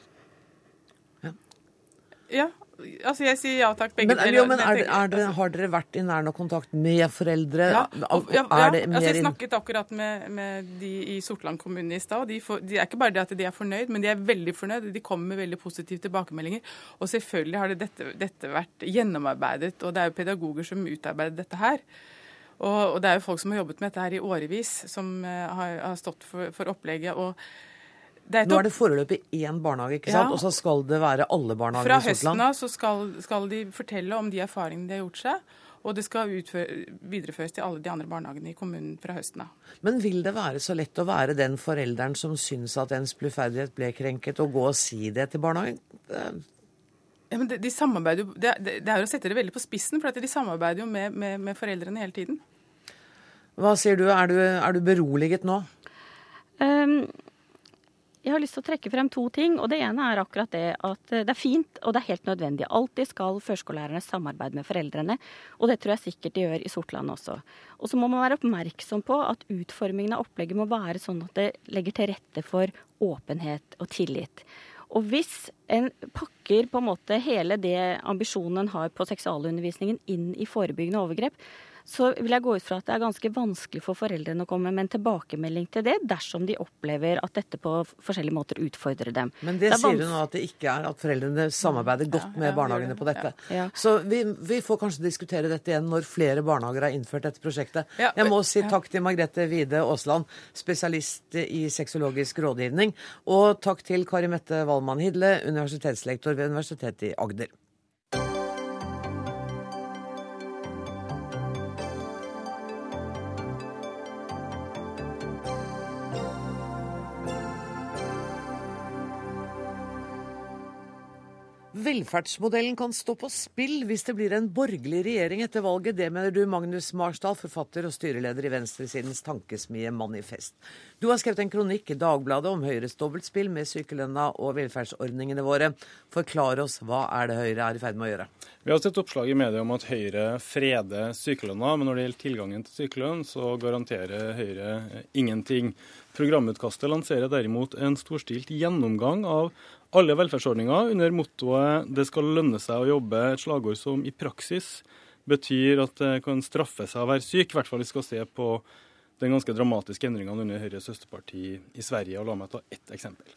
L: Ja, ja Altså, jeg sier ja takk, begge
A: men, jo, men er, er det, Har dere vært i nær nok kontakt med foreldre?
L: Ja, ja, altså, jeg snakket akkurat med, med de i Sortland kommune i stad. De, de, er ikke bare det at de er fornøyd, men de er veldig fornøyd. De kommer med veldig positive tilbakemeldinger. Og selvfølgelig har det dette, dette vært gjennomarbeidet, og det er jo pedagoger som utarbeider dette her. Og, og, det er jo folk som har jobbet med dette her i årevis, som uh, har, har, stått for, for opplegget. og
A: nå er det foreløpig én barnehage, ikke sant? Ja. og så skal det være alle barnehager
L: i Sortland? Fra høsten av så skal, skal, de fortelle om de erfaringene de har gjort seg. Og det skal utføre, videreføres til alle de andre barnehagene i kommunen fra høsten av.
A: Men vil det være så lett å være den forelderen som syns at ens bluferdighet ble krenket, og gå og si det til barnehagen?
L: Ja, men de, de samarbeider jo, det, det, er jo å sette det veldig på spissen, for de samarbeider jo med, med, med foreldrene hele tiden.
A: Hva sier du, er du, er du beroliget nå? Um,
K: jeg har lyst til å trekke frem to ting. og Det ene er akkurat det at eh, det er fint og det er helt nødvendig. Alltid skal førskolelærerne samarbeide med foreldrene, og det tror jeg sikkert de gjør i Sortland også. Og så må man være oppmerksom på at utformingen av opplegget må være sånn at det legger til rette for åpenhet og tillit. Og hvis en pakker på en måte hele det ambisjonen en har på seksualundervisningen inn i forebyggende overgrep, så vil jeg gå ut fra at det er ganske vanskelig for foreldrene å komme med en tilbakemelding til det, dersom de opplever at dette på forskjellige måter utfordrer dem.
A: Men det, det sier du nå at det ikke er, at foreldrene samarbeider godt ja, med barnehagene på dette. Ja, ja. Så vi, vi, får kanskje diskutere dette igjen når flere barnehager har innført dette prosjektet. Jeg må si takk til Margrethe Wide Aasland, spesialist i sexologisk rådgivning, og takk til Kari Mette Wallmann Hidle, universitetslektor ved Universitetet i Agder. Velferdsmodellen kan stå på spill hvis det blir en borgerlig regjering etter valget. Det mener du, Magnus Marsdal, forfatter og styreleder i venstresidens tankesmie Manifest. Du har skrevet en kronikk i Dagbladet om Høyres dobbeltspill med sykelønna og velferdsordningene våre. Forklar oss, hva er det Høyre er i ferd med å gjøre?
M: Vi har sett oppslag i media om at Høyre freder sykelønna, men når det gjelder tilgangen til sykelønn, så garanterer Høyre ingenting. Programutkastet lanserer derimot en storstilt gjennomgang av alle velferdsordninger under mottoet 'det skal lønne seg å jobbe', et slagord som i praksis betyr at det kan straffe seg å være syk. I hvert fall vi skal se på den ganske dramatiske endringene under Høyres søsterparti i Sverige. og La meg ta ett eksempel.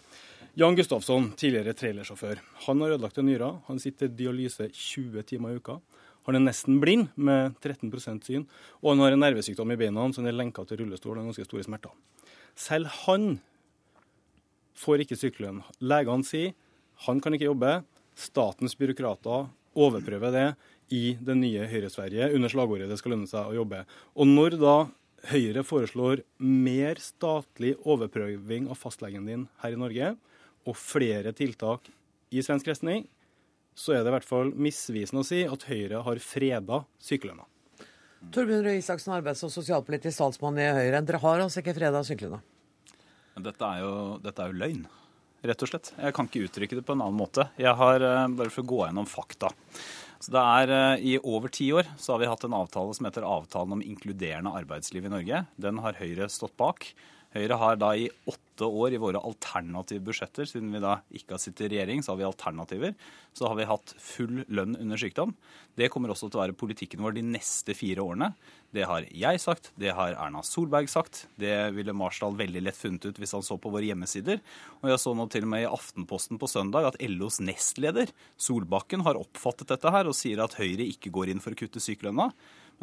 M: Jan Gustafsson, tidligere trailersjåfør. Han har ødelagt en nyre. Han sitter i dialyse 20 timer i uka. Han er nesten blind, med 13% syn, og han har en nervesykdom i beina så han er lenka til rullestol og ganske store smerter. Selv han får ikke sykelønn. Legene sier han kan ikke jobbe. Statens byråkrater overprøver det i det nye Høyre-Sverige under slagordet 'det skal lønne seg å jobbe'. Og når da Høyre foreslår mer statlig overprøving av fastlegen din her i Norge, og flere tiltak i svensk retning, så er det i hvert fall misvisende å si at Høyre har freda sykelønna.
A: Torbjørn Røe Isaksen, arbeids- og sosialpolitisk talsmann i Høyre. Dere har altså ikke freda sykelønna?
N: Dette er, jo, dette er jo løgn, rett og slett. Jeg kan ikke uttrykke det på en annen måte. Jeg har, eh, Bare for å gå gjennom fakta. Så det er eh, I over ti år så har vi hatt en avtale som heter Avtalen om inkluderende arbeidsliv i Norge. Den har Høyre stått bak. Høyre har da i åtte år i våre alternative budsjetter, siden vi da ikke har sittet i regjering, så har vi alternativer. Så har vi hatt full lønn under sykdom. Det kommer også til å være politikken vår de neste fire årene. Det har jeg sagt, det har Erna Solberg sagt. Det ville Marsdal veldig lett funnet ut hvis han så på våre hjemmesider. Og jeg så nå til og med i Aftenposten på søndag at LOs nestleder, Solbakken, har oppfattet dette her og sier at Høyre ikke går inn for å kutte sykelønna.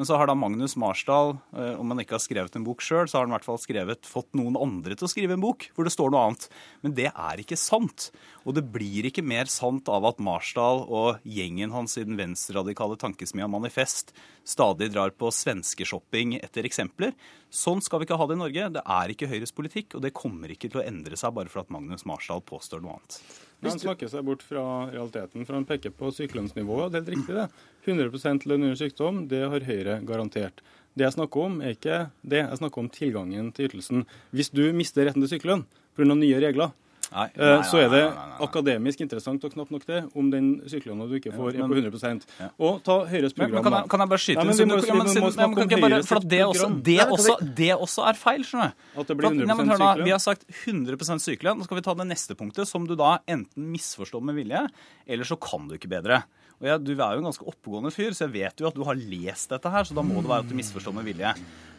N: Men så har da Magnus Marsdal, eh, om han ikke har skrevet en bok sjøl, så har han i hvert fall skrevet, fått noen andre til å skrive en bok hvor det står noe annet. Men det er ikke sant. Og det blir ikke mer sant av at Marsdal og gjengen hans i den venstreradikale tankesmia Manifest stadig drar på svenskeshopping etter eksempler. Sånn skal vi ikke ha det i Norge. Det er ikke Høyres politikk, og det kommer ikke til å endre seg bare for at Magnus Marsdal påstår noe annet.
M: Han snakker seg bort fra realiteten, for han peker på sykelønnsnivået. Det er helt riktig, det. 100 lønn under sykdom, det har Høyre garantert. Det jeg snakker om, er ikke det. Jeg snakker om tilgangen til ytelsen. Hvis du mister retten til sykelønn pga. nye regler,
N: Nei,
M: nei,
N: nei,
M: så er det akademisk interessant og knapt nok det om den sykelønna du ikke får,
N: Ja,
M: er på 100% Og ta Høyres program.
N: men kan, jeg, kan jeg bare skyte inn
M: men
N: ja, men men at det også,
M: Ja, men
N: er feil, skjønner du.
M: At det blir
N: For at-
M: 100%
N: Nei, men hør nå,
M: sykelønn.
N: Vi har sagt 100% sykelønn. Nå skal vi ta det neste punktet, som du da enten misforstår med vilje, eller så kan du ikke bedre. Og jeg, Du er jo en ganske oppegående fyr, så jeg vet jo at du har lest dette her, så da må det være at du misforstår med vilje.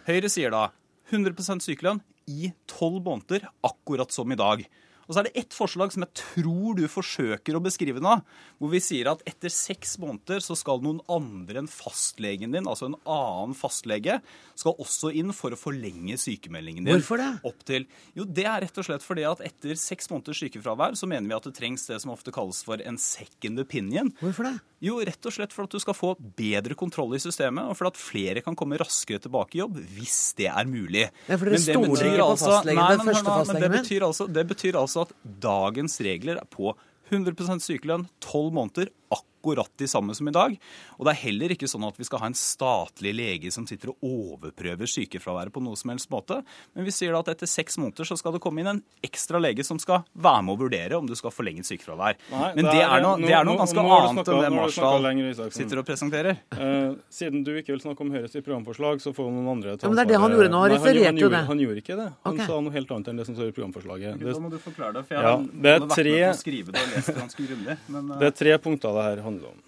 N: Høyre sier da 100% sykelønn i tolv måneder, akkurat som i dag. Og så er det ett forslag som jeg tror du forsøker å beskrive nå, hvor vi sier at etter seks måneder så skal noen andre enn fastlegen din, altså en annen fastlege, skal også inn for å forlenge sykemeldingen din.
A: Hvorfor det?
N: Opp til, jo, Det er rett og slett fordi at etter seks måneders sykefravær så mener vi at det trengs det som ofte kalles for en second opinion.
A: Hvorfor det?
N: Jo, rett og slett for at du skal få bedre kontroll i systemet, og for at flere kan komme raskere tilbake i jobb hvis det er mulig.
A: Ja, for dere
N: Men
A: stoler ikke på
N: altså-
A: fastlegen, den første
N: nå, men det betyr, altså, det betyr altså at dagens regler er på 100% sykelønn, 12 måneder, akkurat de samme som i dag. Og det er heller ikke sånn at vi skal ha en statlig lege som sitter og overprøver sykefraværet på noe som helst måte. Men vi sier da at etter seks måneder så skal det komme inn en ekstra lege som skal være med å vurdere om du skal forlenge sykefravær.
M: Nei,
N: Men
M: det
N: det
M: er-
N: noe, det er noe ganske
M: nå
N: annet
M: snakket-
N: enn det Marsdal sitter og presenterer.
M: Uh, siden du ikke vil snakke om Høyres programforslag, så får noen andre ta
A: Ja, men det er det han gjorde nå, han refererte
M: han,
A: jo
M: gjorde,
A: det.
M: Han gjorde ikke det. Han
A: okay.
M: sa noe helt annet enn det som står i programforslaget.
N: Da må du forklare det, for jeg
M: Ja,
N: har
M: det er
N: vært med på å skrive det og lest det ganske grundig. Men, eh,
M: Det er tre punkter det her handler om.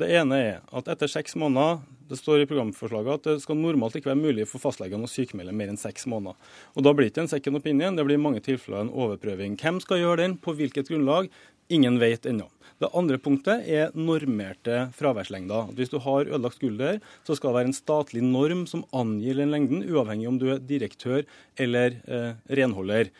M: Det ene er at etter seks måneder det står i programforslaget at det skal normalt ikke være mulig for fastlegene å sykemelde mer enn seks måneder. Og Da blir det ikke en second opinion, det blir i mange tilfeller en overprøving. Hvem skal gjøre den, på hvilket grunnlag? Ingen vet ennå. Det andre punktet er normerte fraværslengder. Hvis du har ødelagt skulder, så skal det være en statlig norm som angir den lengden, uavhengig om du er direktør eller eh, renholder.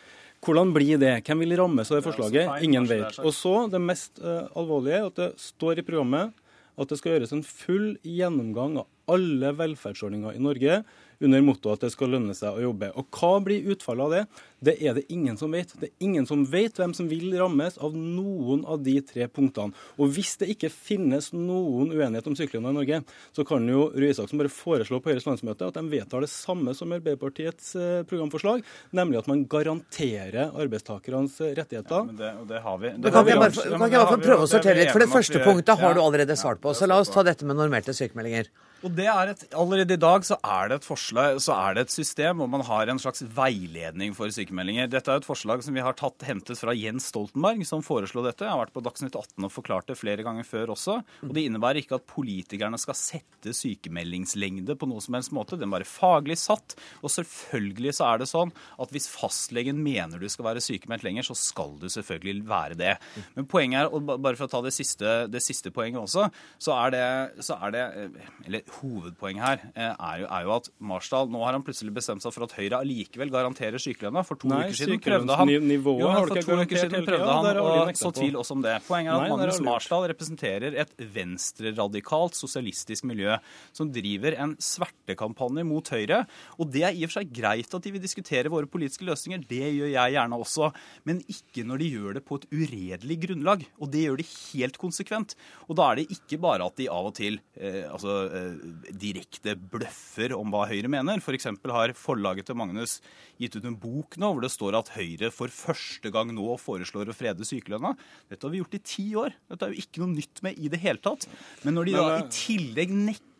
M: Hvordan blir det? Hvem vil rammes av det forslaget? Ingen vet. Og så det mest uh, alvorlige er at det står i programmet at det skal gjøres en full gjennomgang av alle velferdsordninger i Norge under mottoet at det skal lønne seg å jobbe. Og hva blir utfallet av det? Det er det ingen som vet. Det er ingen som vet hvem som vil rammes av noen av de tre punktene. Og hvis det ikke finnes noen uenighet om sykelønna i Norge, så kan jo Røe Isaksen bare foreslå på Høyres landsmøte at de vedtar det samme som Arbeiderpartiets eh, programforslag, nemlig at man garanterer arbeidstakernes rettigheter.
N: men det, og det har vi. Det
A: kan
N: vi
A: jeg bare.
N: Ja,
A: kan ikke jeg bare prøve å sortere
N: er
A: litt? For det første punktet har du allerede svart på, så la oss ta dette med normerte sykemeldinger.
N: Og det er et, Allerede i dag så er det et forslag, så er det et system hvor man har en slags veiledning for sykemeldinger. Dette er et forslag som vi har tatt, hentet fra Jens Stoltenberg, som foreslo dette. Jeg har vært på Dagsnytt 18 og forklart det flere ganger før også. Og Det innebærer ikke at politikerne skal sette sykemeldingslengde på noe som helst måte. Den er bare faglig satt. Og selvfølgelig så er det sånn at hvis fastlegen mener du skal være sykemeldt lenger, så skal du selvfølgelig være det. Men poenget er, og bare for å ta det siste, det siste poenget også, så er det, så er det eh, Eller hovedpoenget her eh, er jo, er jo at Marsdal nå har han plutselig bestemt seg for at Høyre allikevel garanterer sykelønna. For to
M: Nei,
N: uker siden prøvde han jo, for to uker siden prøvde han
M: ja,
N: å så tvil også om det. Poenget er at
M: det
N: Magnus. Marsdal representerer et venstreradikalt sosialistisk miljø som driver en svertekampanje mot Høyre. Og det er i og for seg greit at de vil diskutere våre politiske løsninger, det gjør jeg gjerne også, men ikke når de gjør det på et uredelig grunnlag. Og det gjør de helt konsekvent. Og da er det ikke bare at de av og til eh, altså, eh, direkte bløffer om hva Høyre mener. F.eks. har forlaget til Magnus gitt ut en bok nå hvor det står at Høyre for første gang nå foreslår å frede sykelønna. Dette har vi gjort i ti år. Dette er jo ikke noe nytt med i det hele tatt. Men når de da i
M: tillegg
N: tillegg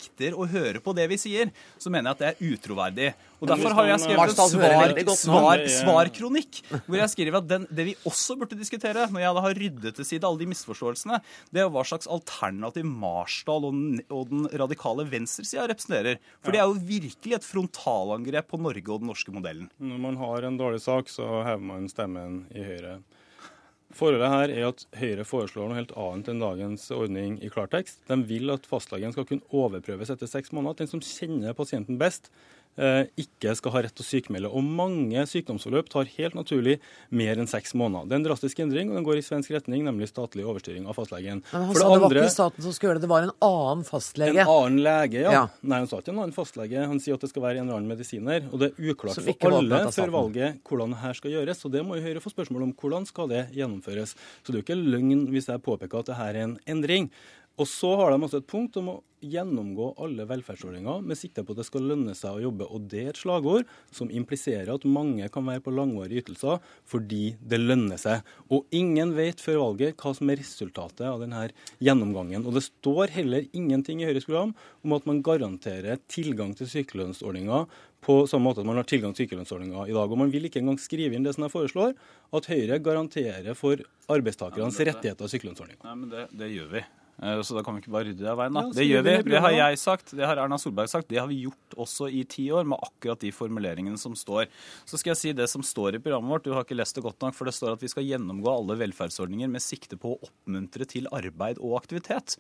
N: nekter å høre på det vi sier, så mener jeg at det er utroverdig. Og Derfor har jeg skrevet en svar, svar,
M: er-
N: svarkronikk, hvor jeg skriver at den, det vi også burde diskutere, når jeg da har ryddet til side alle de misforståelsene, det er hva slags alternativ Marsdal og den, og den radikale venstresida representerer. For det er jo virkelig et frontalangrep på Norge og den norske modellen.
M: Når man har en dårlig sak, så hever man stemmen i Høyre. Forholdet her er at Høyre foreslår noe helt annet enn dagens ordning i klartekst. De vil at fastlegen skal kunne overprøves etter seks måneder. Den som kjenner pasienten best, ikke skal ha rett til å sykemelde. Og mange sykdomsforløp tar helt naturlig mer enn seks måneder. Det er en drastisk endring, og den går i svensk retning, nemlig statlig overstyring av fastlegen.
A: Men han sa det, det var ikke staten som skulle gjøre det, det var en annen fastlege.
M: En annen lege, ja. ja. Nei, han sa ikke en annen fastlege. Han sier at det skal være en eller annen medisiner. Og det er uklart for alle før valget hvordan det her skal gjøres. Og det må jo Høyre få spørsmål om. Hvordan skal det gjennomføres? Så det er jo ikke løgn hvis jeg påpeker at det her er en endring. Og så har de også et punkt om å gjennomgå alle velferdsordninger med sikte på at det skal lønne seg å jobbe. Og det er et slagord som impliserer at mange kan være på langvarige ytelser fordi det lønner seg. Og ingen vet før valget hva som er resultatet av denne gjennomgangen. Og det står heller ingenting i Høyres program om at man garanterer tilgang til sykelønnsordninga på samme måte at man har tilgang til sykelønnsordninga i dag. Og man vil ikke engang skrive inn det som jeg foreslår, at Høyre garanterer for arbeidstakernes rettigheter i sykelønnsordninga.
N: Nei, men det, det gjør vi. Eh, så da kan vi ikke bare rydde det av veien. da. Det gjør vi. Det har jeg sagt, det har Erna Solberg sagt. Det har vi gjort også i ti år, med akkurat de formuleringene som står. Så skal jeg si det som står i programmet vårt. Du har ikke lest det godt nok, for det står at vi skal gjennomgå alle velferdsordninger med sikte på å oppmuntre til arbeid og aktivitet.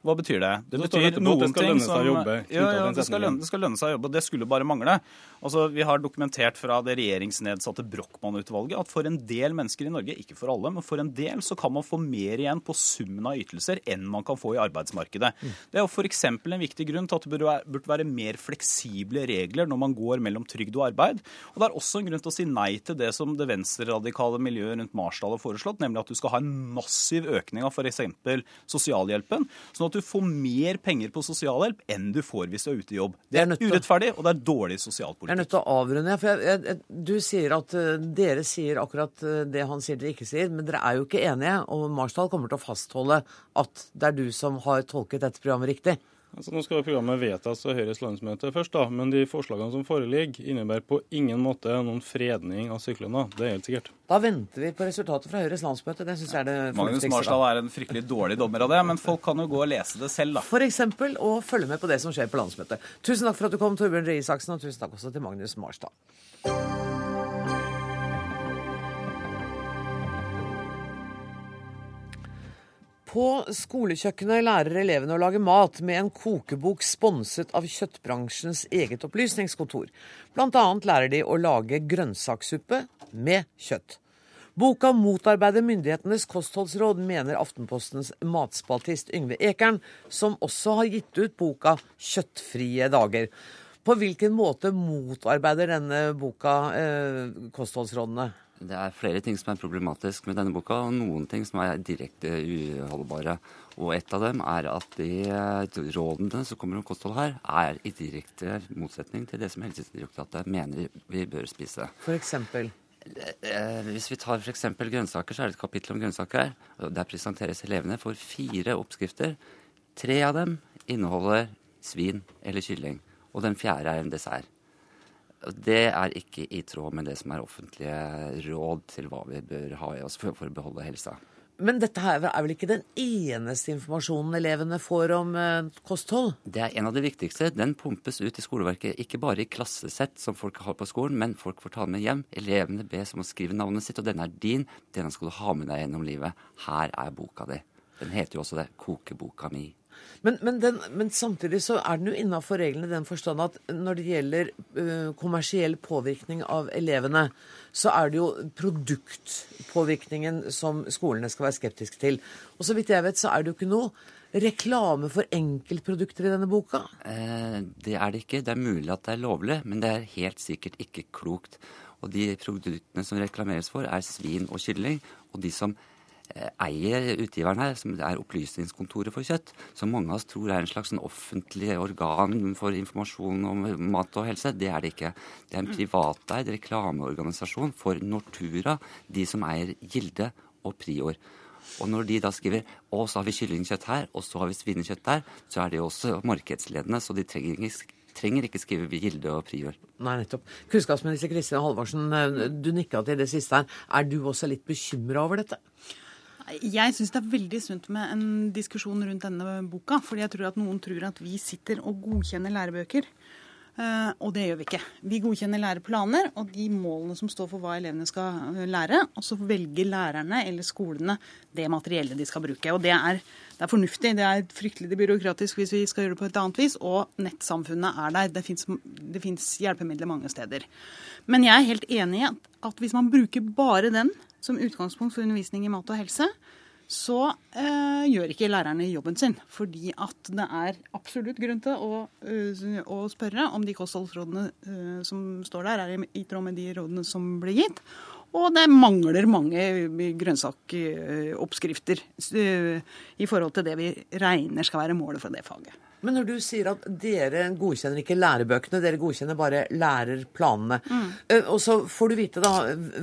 N: Hva betyr det? Det betyr noen ting som
M: jobbe,
N: ja, ja, det, skal lønne, det skal lønne seg å jobbe. Det skulle bare mangle. Altså, Vi har dokumentert fra det regjeringsnedsatte Brochmann-utvalget at for en del mennesker i Norge, ikke for alle, men for en del, så kan man få mer igjen på summen av ytelser enn man kan få i arbeidsmarkedet. Mm. Det er jo f.eks. en viktig grunn til at det burde være mer fleksible regler når man går mellom trygd og arbeid. Og det er også en grunn til å si nei til det som det venstreradikale miljøet rundt Marsdal har foreslått, nemlig at du skal ha en massiv økning av f.eks. sosialhjelpen. sånn at du får mer penger på sosialhjelp enn du får hvis du er ute i jobb. Det er urettferdig, og det er dårlig sosialpolitikk.
A: Jeg er nødt til å avrunde. for jeg, jeg, Du sier at uh, dere sier akkurat uh, det han sier dere ikke sier, men dere er jo ikke enige. Og Marsdal kommer til å fastholde at det er du som har tolket dette programmet riktig.
M: Altså, nå skal programmet vedtas av Høyres landsmøte først, da, men de forslagene som foreligger, innebærer på ingen måte noen fredning av syklene. Det er helt sikkert.
A: Da venter vi på resultatet fra Høyres landsmøte. Det syns jeg er det
N: Magnus Marsdal er en fryktelig dårlig dommer av det, men folk kan jo gå og lese det selv, da.
A: For eksempel, og følge med på det som skjer på landsmøtet. Tusen takk for at du kom, Torbjørn Røe Isaksen, og tusen takk også til Magnus Marsdal. På skolekjøkkenet lærer elevene å lage mat med en kokebok sponset av kjøttbransjens eget opplysningskontor. Annet lærer de å lage grønnsakssuppe med kjøtt. Boka motarbeider myndighetenes kostholdsråd, mener Aftenpostens matspaltist Yngve Ekern, som også har gitt ut boka 'Kjøttfrie dager'. På hvilken måte motarbeider denne boka eh, kostholdsrådene?
O: Det er flere ting som er problematisk med denne boka, og noen ting som er direkte uholdbare. Og et av dem er at de rådene som kommer om kosthold her, er i direkte motsetning til det som Helsedirektoratet mener vi bør spise.
A: For eksempel?
O: Eh, hvis vi tar f.eks. grønnsaker, så er det et kapittel om grønnsaker. Der presenteres elevene for fire oppskrifter. Tre av dem inneholder svin eller kylling, og den fjerde er en dessert. Det er ikke i tråd med det som er offentlige råd til hva vi bør ha i oss for, å beholde helsa.
A: Men dette her er vel ikke den eneste informasjonen elevene får om eh, kosthold?
O: Det er en av de viktigste. Den pumpes ut i skoleverket. Ikke bare i klassesett som folk har på skolen, men folk får ta den med hjem. Elevene bes om å skrive navnet sitt, og denne er din. Denne skal du ha med deg gjennom livet. Her er boka di. Den heter jo også det. Kokeboka mi.
A: Men, men, den, men, samtidig så er den jo innafor reglene i den forstand at når det gjelder uh, kommersiell påvirkning av elevene, så er det jo produktpåvirkningen som skolene skal være skeptiske til. Og så vidt jeg vet, så er det jo ikke noe reklame for enkeltprodukter i denne boka?
O: Eh, det er det ikke. Det er mulig at det er lovlig, men det er helt sikkert ikke klokt. Og de produktene som reklameres for, er svin og kylling. Og de som eier utgiveren her, som er Opplysningskontoret for kjøtt, som mange av oss tror er en slags sånn offentlig organ for informasjon om mat og helse. Det er det ikke. Det er en privateid reklameorganisasjon for Nortura, de som eier Gilde og Prior. Og når de da skriver å, så har vi kyllingkjøtt her, og så har vi svinekjøtt der, så er de også markedsledende, så de trenger ikke trenger ikke skrive Gilde og Prior.
A: Nei, nettopp. Kunnskapsminister Kristin Halvorsen, eh, du nikka til det siste her. Er du også litt bekymra over dette?
P: Jeg syns det er veldig sunt med en diskusjon rundt denne boka. fordi jeg tror at noen tror at vi sitter og godkjenner lærebøker. Eh, og det gjør vi ikke. Vi godkjenner læreplaner og de målene som står for hva elevene skal eh, lære. Og så velger lærerne eller skolene det materiellet de skal bruke. Og det er, det er fornuftig. Det er fryktelig byråkratisk hvis vi skal gjøre det på et annet vis. Og nettsamfunnet er der. Det fins hjelpemidler mange steder. Men jeg er helt enig i at, hvis man bruker bare den som utgangspunkt for undervisning i mat og helse, så eh, gjør ikke lærerne jobben sin. Fordi at det er absolutt grunn til å, uh, å spørre om de kostholdsrådene uh, som står der, er i, i tråd med de rådene som blir gitt. Og det mangler mange grønnsakoppskrifter uh, i forhold til det vi regner skal være målet for det faget.
A: Men når du sier at dere godkjenner ikke lærebøkene, dere godkjenner bare lærerplanene. Mm. Og så får du vite da,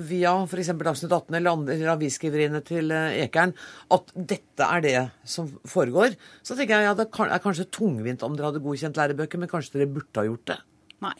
A: via f.eks. Dagsnytt 18 eller, andre, avisskriveriene til Ekern at dette er det som foregår. Så tenker jeg ja, det er kanskje tungvint om dere hadde godkjent lærebøker, men kanskje dere burde ha gjort det?
P: Nei.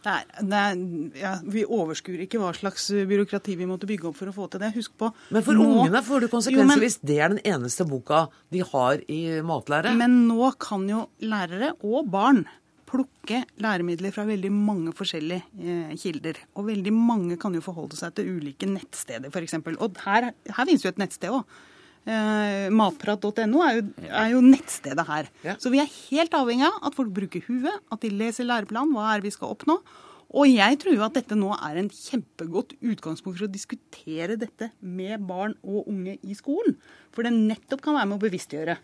P: Det er, det er, ja, vi overskuer ikke hva slags byråkrati vi måtte bygge opp for å få til det. Husk på
A: Men for nå, ungene får det konsekvenser hvis det er den eneste boka de har i matlære?
P: Men nå kan jo lærere og barn plukke læremidler fra veldig mange forskjellige eh, kilder. Og veldig mange kan jo forholde seg til ulike nettsteder, f.eks. Og her, her finnes jo et nettsted òg. Eh, matprat.no er, er, jo nettstedet her. Ja. Så vi er helt avhengig av at folk bruker huet, at de leser læreplanen, hva er det vi skal oppnå. Og jeg tror jo at dette nå er en kjempegodt utgangspunkt for å diskutere dette med barn og unge i skolen. For det nettopp kan være med å bevisstgjøre.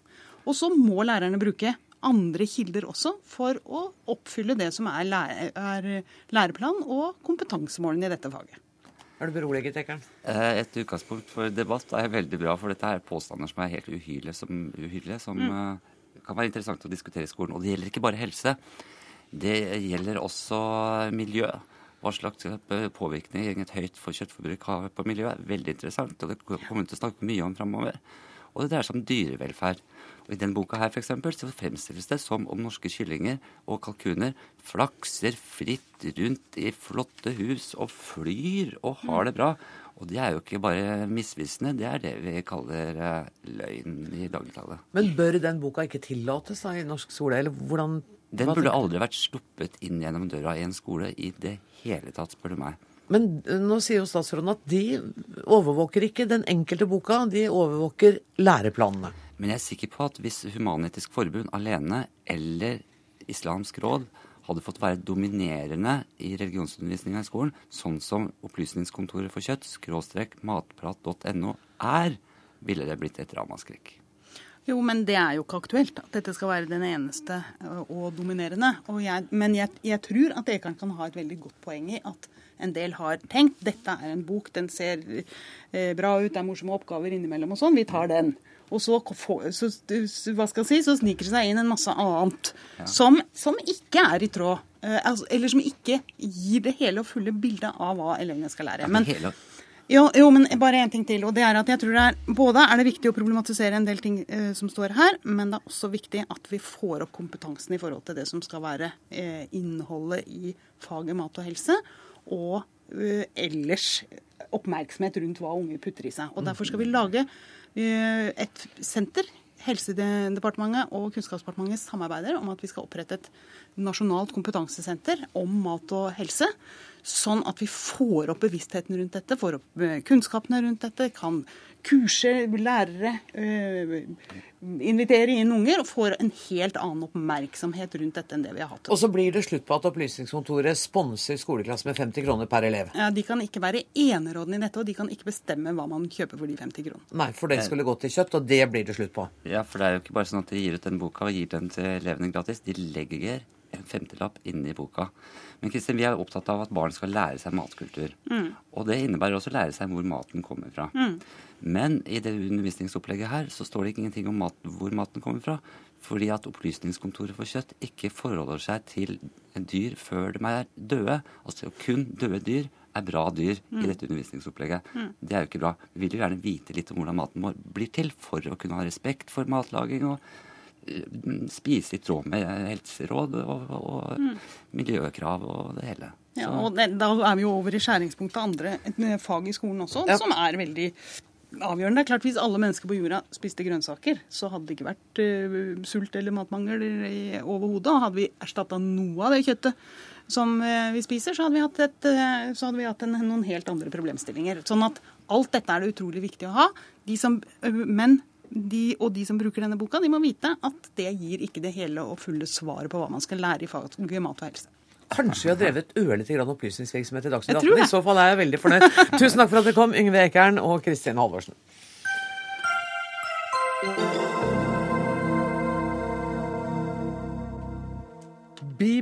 P: Og så må lærerne bruke andre kilder også for å oppfylle det som er, lære, er læreplanen og kompetansemålene i dette faget.
A: Er du beroliget, Ekern?
O: Eh, et utgangspunkt for debatt er veldig bra, for dette er påstander som er helt uhyrlige, som, uhyrlige, som mm. uh, kan være interessant å diskutere i skolen. Og det gjelder ikke bare helse. Det gjelder også miljø. Hva slags eh, påvirkning et høyt kjøttforbruk har på miljøet. Veldig interessant, og det kommer vi til å snakke mye om framover. Og det dreier seg om dyrevelferd. Og I denne boka her for eksempel, så fremstilles det som om norske kyllinger og kalkuner flakser fritt rundt i flotte hus og flyr og har det bra. Og det er jo ikke bare misvisende, det er det vi kaller uh, løgn i dagligtale.
A: Men bør den boka ikke tillates da i norsk skole, eller hvordan
O: Den burde aldri vært sluppet inn gjennom døra i en skole i det hele tatt, spør du meg.
A: Men nå sier jo statsråden at de overvåker ikke den enkelte boka, de overvåker læreplanene.
O: Men jeg er sikker på at hvis Human-Etisk Forbund alene eller Islamsk råd hadde fått være dominerende i religionsundervisninga i skolen, sånn som Opplysningskontoret for kjøtt, skråstrek matprat.no, er, ville det blitt et ramaskrekk.
P: Jo, men det er jo ikke aktuelt at dette skal være den eneste og dominerende. Og jeg, men jeg, jeg, tror at Ekern kan ha et veldig godt poeng i at en del har tenkt dette er en bok, den ser eh, bra ut, det er morsomme oppgaver innimellom og sånn, vi tar den. Og så, så, hva skal jeg si, så sniker det seg inn en masse annet ja. som, som, ikke er i tråd. Eh, altså, eller som ikke gir det hele og fulle bildet av hva elevene skal lære. Men, jo, jo, men bare én ting til. og det er at jeg tror det er, Både er det viktig å problematisere en del ting eh, som står her, men det er også viktig at vi får opp kompetansen i forhold til det som skal være eh, innholdet i faget mat og helse og eh, ellers oppmerksomhet rundt hva unge putter i seg. Og Derfor skal vi lage uh, et senter. Helsedepartementet og Kunnskapsdepartementet samarbeider om at vi skal opprette et nasjonalt kompetansesenter om mat og helse. Sånn at vi får opp bevisstheten rundt dette, får opp eh, kunnskapene rundt dette, kan kurse lærere, øh, invitere inn unger og får en helt annen oppmerksomhet rundt dette enn det vi har hatt.
A: Og så blir det slutt på at Opplysningskontoret sponser skoleklassen med 50 kroner per elev.
P: Ja, De kan ikke være enerådende i dette, og de kan ikke bestemme hva man kjøper for de 50 kronene.
A: Nei, for det skulle gå til kjøtt, og det blir det slutt på.
O: Ja, for det er jo ikke bare sånn at de gir ut den boka og gir den til elevene gratis. De legger en femtelapp inni boka. Men Kristin, vi er opptatt av at barn skal lære seg matkultur. Mm. Og det innebærer også å lære seg hvor maten kommer fra. Mm. Men i det undervisningsopplegget her så står det ingenting om mat, hvor maten kommer fra. Fordi at Opplysningskontoret for kjøtt ikke forholder seg til dyr før de er døde. Altså kun døde dyr er bra dyr mm. i dette undervisningsopplegget. Mm. Det er jo ikke bra. Vi vil jo gjerne vite litt om hvordan maten vår blir til, for å kunne ha respekt for matlaging og spise i tråd med helseråd og, og mm. miljøkrav og det hele.
P: Ja, og det, Da er vi jo over i skjæringspunktet andre fag i skolen også, ja. som er veldig avgjørende. Det er klart Hvis alle mennesker på jorda spiste grønnsaker, så hadde det ikke vært uh, sult eller matmangel overhodet. Og hadde vi erstatta noe av det kjøttet som uh, vi spiser, så hadde vi hatt, et, uh, så hadde vi hatt en, noen helt andre problemstillinger. Sånn at alt dette er det utrolig viktig å ha. De som, men de, og de som bruker denne boka, de må vite at det gir ikke det hele og fulle svaret på hva man skal lære i faget mat og helse.
A: Kanskje vi har drevet ørlite grann opplysningsvirksomhet i Dagsnytt 18. I så fall er jeg veldig fornøyd. Tusen takk for at dere kom, Yngve Ekern og Kristin Halvorsen.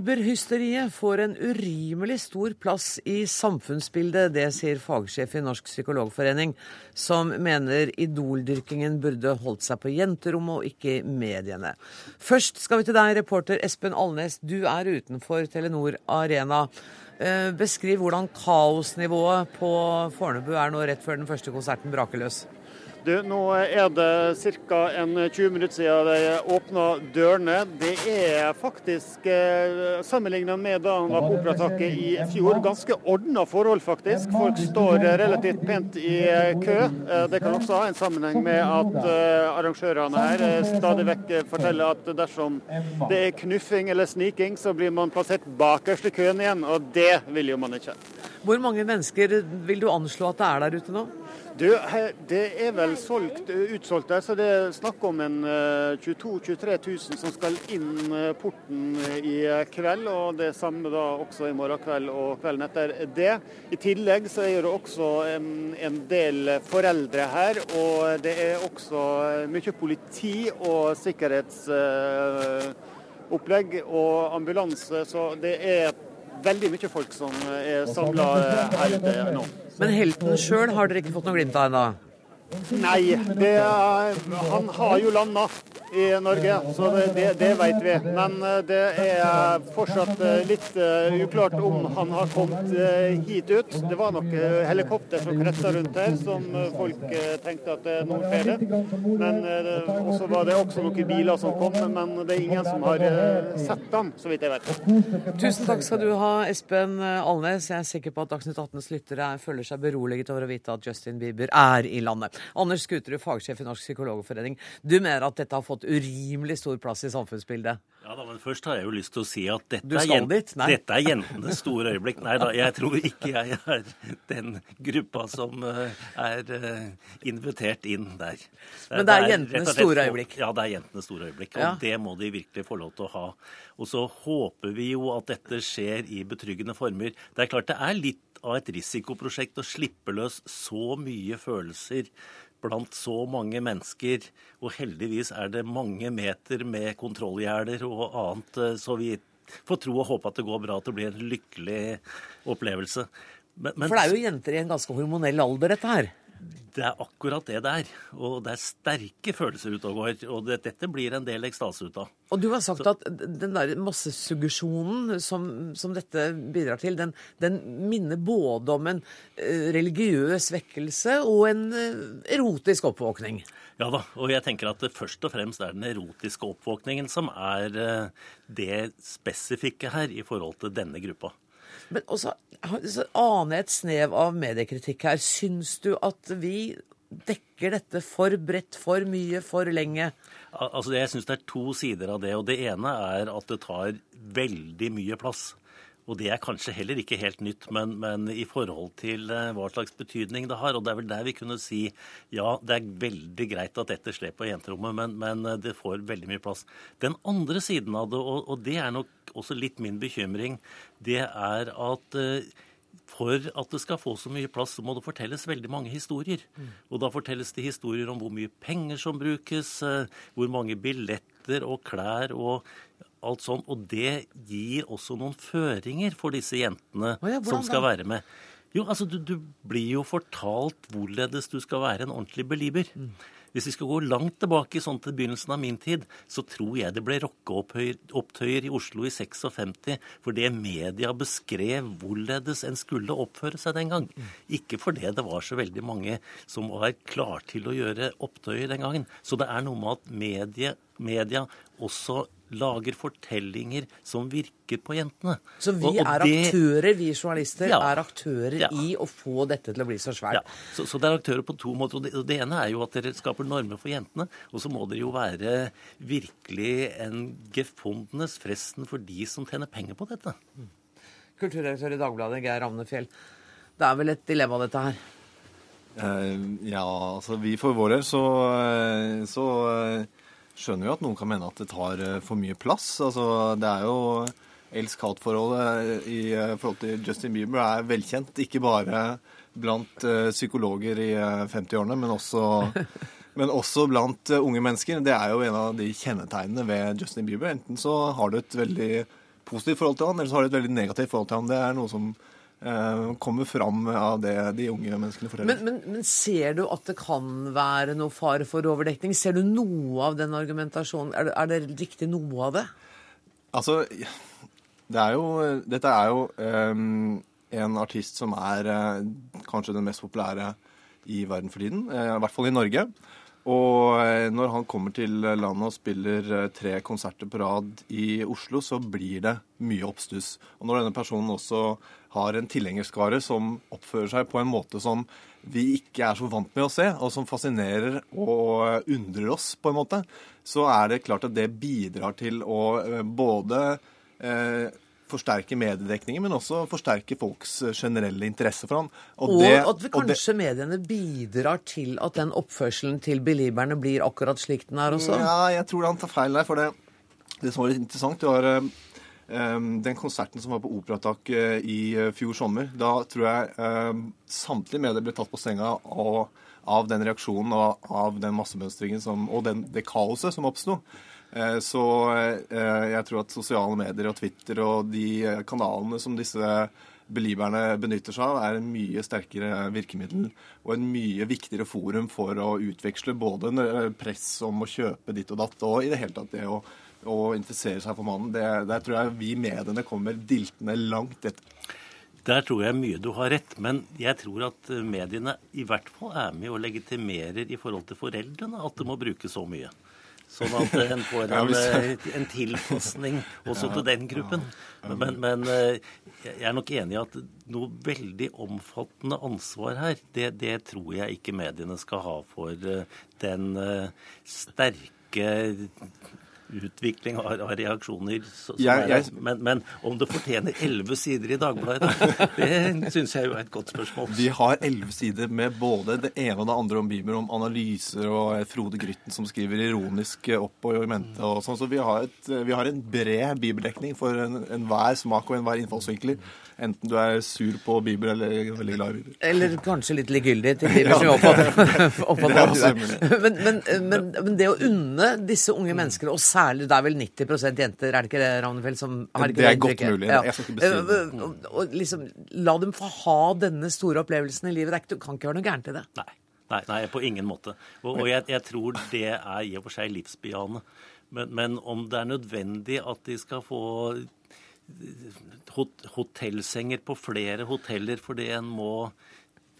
A: Bieber-hysteriet får en urimelig stor plass i samfunnsbildet. Det sier fagsjef i Norsk psykologforening, som mener idoldyrkingen burde holdt seg på jenterommet og ikke i mediene. Først skal vi til deg, reporter Espen Alnes. Du er utenfor Telenor Arena. Eh, beskriv hvordan kaosnivået på Fornebu er nå rett før den første konserten braker løs.
Q: Du, nå er det ca. 20 minutter siden de åpna dørene. Det er faktisk, eh, sammenlignet med da han var på Operataket i fjor, ganske ordna forhold, faktisk. Folk står relativt pent i kø. Eh, det kan også ha en sammenheng med at eh, arrangørene her stadig vekk forteller at dersom det er knuffing eller sniking, så blir man plassert bakerst i køen igjen, og det vil jo man ikke.
A: Hvor mange mennesker vil du anslå at det er der ute nå?
Q: Du, Det er vel solgt, utsolgt der, så det er snakk om en 22 000-23 000 som skal inn eh, porten i kveld. Og det samme da også i morgen kveld og kvelden etter det. I tillegg så er det også en, en del foreldre her. Og det er også mye politi og sikkerhetsopplegg og ambulanse. Så det er veldig mye folk som er samla her ute nå.
A: Men helten sjøl har dere ikke fått noe glimt av ennå?
Q: Nei, det, han har jo landa i Norge, så det, det, vet vi. Men eh, det er fortsatt eh, litt uh, uklart om han har kommet hit ut. Det var nok helikopter som kretsa rundt her, som folk tenkte at det skjer det. Men også var det også noen biler som kom, men det er ingen som har sett dem, så vidt jeg vet.
A: Tusen takk skal du ha, Espen Alnes. Jeg er sikker på at Dagsnytt 18s lyttere føler seg beroliget over å vite at Justin Bieber er i landet. Anders Skuterud, fagsjef i Norsk psykologforening. Du mener at dette har fått urimelig stor plass i samfunnsbildet?
R: Ja da, men Først har jeg jo lyst til å si at dette, er, dette er, jentenes store øyeblikk. Nei da, jeg tror ikke jeg er den gruppa som eh, er eh, invitert inn der.
A: Men det er, jentenes store øyeblikk?
R: Ja, det er jentenes store øyeblikk. Og ja. det må de virkelig få lov til å ha. Og så håper vi jo at dette skjer i betryggende former. Det er klart det er litt av et risikoprosjekt å slippe løs så mye følelser blant så mange mennesker. Og heldigvis er det mange meter med kontrollgjerder og annet, eh, så vi får tro og håpe at det går bra, at det blir en lykkelig opplevelse.
A: Men, men, For det er jo jenter i en ganske hormonell alder, dette her?
R: Det er akkurat det det er. Og det er sterke følelser ute og går. Og det, dette blir en del ekstase ut av.
A: Og du har sagt Så. at den der massesuggesjonen som, som dette bidrar til, den, den, minner både om en eh, religiøs vekkelse og en eh, erotisk oppvåkning.
R: Ja da, og jeg tenker at det først og fremst er den erotiske oppvåkningen som er eh, det spesifikke her i forhold til denne gruppa.
A: Men også aner jeg et snev av mediekritikk her. Syns du at vi dekker dette for bredt, for mye, for lenge?
R: Altså, Jeg syns det er to sider av det. og Det ene er at det tar veldig mye plass. Og det er kanskje heller ikke helt nytt, men, men, i forhold til eh, hva slags betydning det har. Og det er vel der vi kunne si ja, det er veldig greit at dette slår på jenterommet, men, men, eh, det får veldig mye plass. Den andre siden av det, og, og det er nok også litt min bekymring, det er at eh, for at det skal få så mye plass, så må det fortelles veldig mange historier. Mm. Og da fortelles det historier om hvor mye penger som brukes, hvor mange billetter og klær og alt sånt. Og det gir også noen føringer for disse jentene oh ja, som skal være med. Jo, altså du, du, blir jo fortalt hvorledes du skal være en ordentlig belieber. Mm. Hvis vi skal gå langt tilbake sånn til begynnelsen av min tid, så tror jeg det ble rockeopptøyer i Oslo i 56 fordi media beskrev hvorledes en skulle oppføre seg den gang. Mm. Ikke fordi det var så veldig mange som var klar til å gjøre opptøyer den gangen. Så det er noe med at medie, media også lager fortellinger som virker på jentene.
A: Så vi
R: Og- og
A: er
R: det-
A: aktører, vi journalister
R: Ja.
A: er aktører
R: Ja.
A: i å få dette til å bli så svært.
R: Ja, så, så det er aktører på to måter. og det, og det ene er jo at dere skaper normer for jentene. Og så må dere jo være virkelig en gefundenes fresten for de som tjener penger på dette.
A: Kulturredaktør i Dagbladet, Geir Ramnefjell. Det er vel et dilemma, dette her?
S: Uh, ja, altså vi for vår del så, eh, så eh, skjønner vi at noen kan mene at det tar eh, for mye plass. Altså det er jo elsk-hat-forholdet i eh, forhold til Justin Bieber er velkjent. Ikke bare blant eh, psykologer i eh, 50-årene, men men også blant unge mennesker. Det er jo en av de kjennetegnene ved Justin Bieber. Enten så har du et veldig positivt forhold til han, eller så har du et veldig negativt forhold til han. Det er noe som kommer fram av det de unge menneskene forteller.
A: Men, men, men ser du at det kan være noe fare for overdekning? Ser du noe av den argumentasjonen? Er det, er det riktig noe av det?
S: Altså, det er jo, dette er jo um, en artist som er uh, kanskje den mest populære i verden for tiden, Uh, i hvert fall i Norge. Og eh, når han kommer til landet og spiller eh, tre konserter på rad i Oslo, så blir det mye oppstuss. Og når denne personen også har en tilhengerskare som oppfører seg på en måte som vi ikke er så vant med å se, og som fascinerer og undrer oss på en måte, så er det klart at det bidrar til å eh, både eh, forsterke mediedekningen, men også forsterke folks eh, generelle interesse for han.
A: Og,
S: det-
A: at vi
S: og det-
A: kanskje mediene bidrar til at den oppførselen til belieberne blir akkurat slik den er også?
S: Ja, jeg tror han tar feil der. For det, det som var litt interessant, det var eh, den konserten som var på Operatak i fjor sommer. Da tror jeg um, samtlige medier ble tatt på senga og, av den reaksjonen og av den massemønstringen som, og den, det kaoset som oppsto. Eh, Så eh, jeg tror at sosiale medier og Twitter og de eh, kanalene som disse belieberne benytter seg av, er en mye sterkere virkemiddel og en mye viktigere forum for å utveksle både press om å kjøpe ditt og datt, og i det hele tatt det å, å interessere seg for mannen. Det, der tror jeg vi mediene kommer diltende langt etter.
R: Der tror jeg mye du har rett, men jeg tror at mediene i hvert fall er med og legitimerer i forhold til foreldrene at det må brukes så mye. Sånn at en får en, eh, en tilpasning også til den gruppen. Men, men eh, jeg er nok enig i at noe veldig omfattende ansvar her, det, det tror jeg ikke mediene skal ha for eh, den eh, sterke utvikling av, av reaksjoner. Så, så
S: Jeg-
R: er,
S: jeg-
R: men, men om det fortjener elleve sider i Dagbladet, det syns jeg jo er et godt spørsmål.
S: Vi har elleve sider med både det ene og det andre om Bieber, om analyser og Frode Grytten som skriver ironisk opp og i mente og sånn. Så vi har, et, vi har en bred bibeldekning for enhver en smak og enhver innfallsvinkler. Enten du er sur på Bieber eller veldig glad i Bieber.
A: Eller kanskje litt likegyldig til Bieber, som jeg oppfatter,
S: det er
A: du er. Men, men, men, men det å unne disse unge menneskene, og særlig det er vel 90% jenter, er det ikke det, Ravnefeld? Som har ikke
S: Det er godt
A: mulig.
S: mulig. Jeg skal ikke bestride det.
A: Eh, Og, liksom, la dem få ha denne store opplevelsen i livet. Det, det kan ikke være noe gærent i det.
R: Nei. Nei, nei, på ingen måte. Og, og jeg, jeg tror det er i og for seg livsbejaende. Men, men om det er nødvendig at de skal få hotellsenger på flere hoteller fordi en må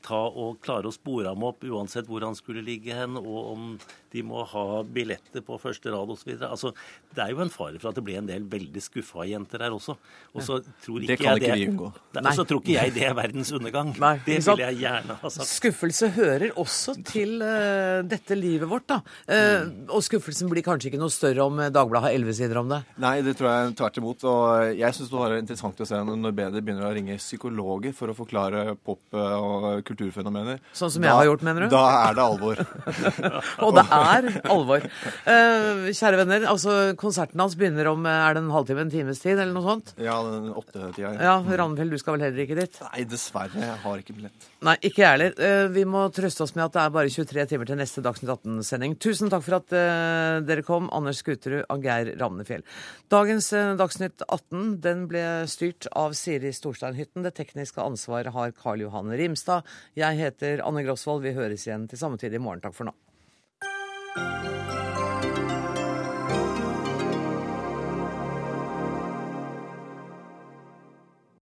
R: ta og klare å spore ham opp uansett hvor han skulle ligge hen, og om de må ha billetter på første rad osv. Altså, det er jo en fare for at det blir en del veldig skuffa jenter her også. Og så tror
S: Det
R: ikke
S: kan
R: jeg
S: ikke vi unngå.
R: Og så tror ikke jeg det er verdens undergang.
A: Nei,
R: det
A: vil
R: ville jeg gjerne ha sagt.
A: Skuffelse hører også til uh, dette livet vårt, da. Eh, og skuffelsen blir kanskje ikke noe større om eh, Dagbladet har elleve sider om det.
S: Nei, det tror jeg tvert imot. Og jeg syns det var interessant å se når medier begynner å ringe psykologer for å forklare pop- og kulturfenomener.
A: Sånn som jeg har gjort, mener du?
S: Da er det alvor.
A: Og det er alvor. Uh, kjære venner, altså konserten hans begynner om eh, er det en halvtime, en times tid, eller noe sånt?
S: Ja, den åttetida.
A: Ja, Ravnefjell, du skal vel heller ikke dit?
S: Nei, dessverre. Jeg har ikke billett.
A: Nei, ikke jeg heller. Eh, Vi må trøste oss med at det er bare 23 timer til neste Dagsnytt 18-sending. Tusen takk for at eh, dere kom, Anders Skuterud og Geir Ramnefjell. Dagens eh, Dagsnytt 18 den ble styrt av Siri Storsteinhytten. Det tekniske ansvaret har Karl Johan Rimstad. Jeg heter Anne Grosvold. Vi høres igjen til samme tid i morgen. Takk for nå.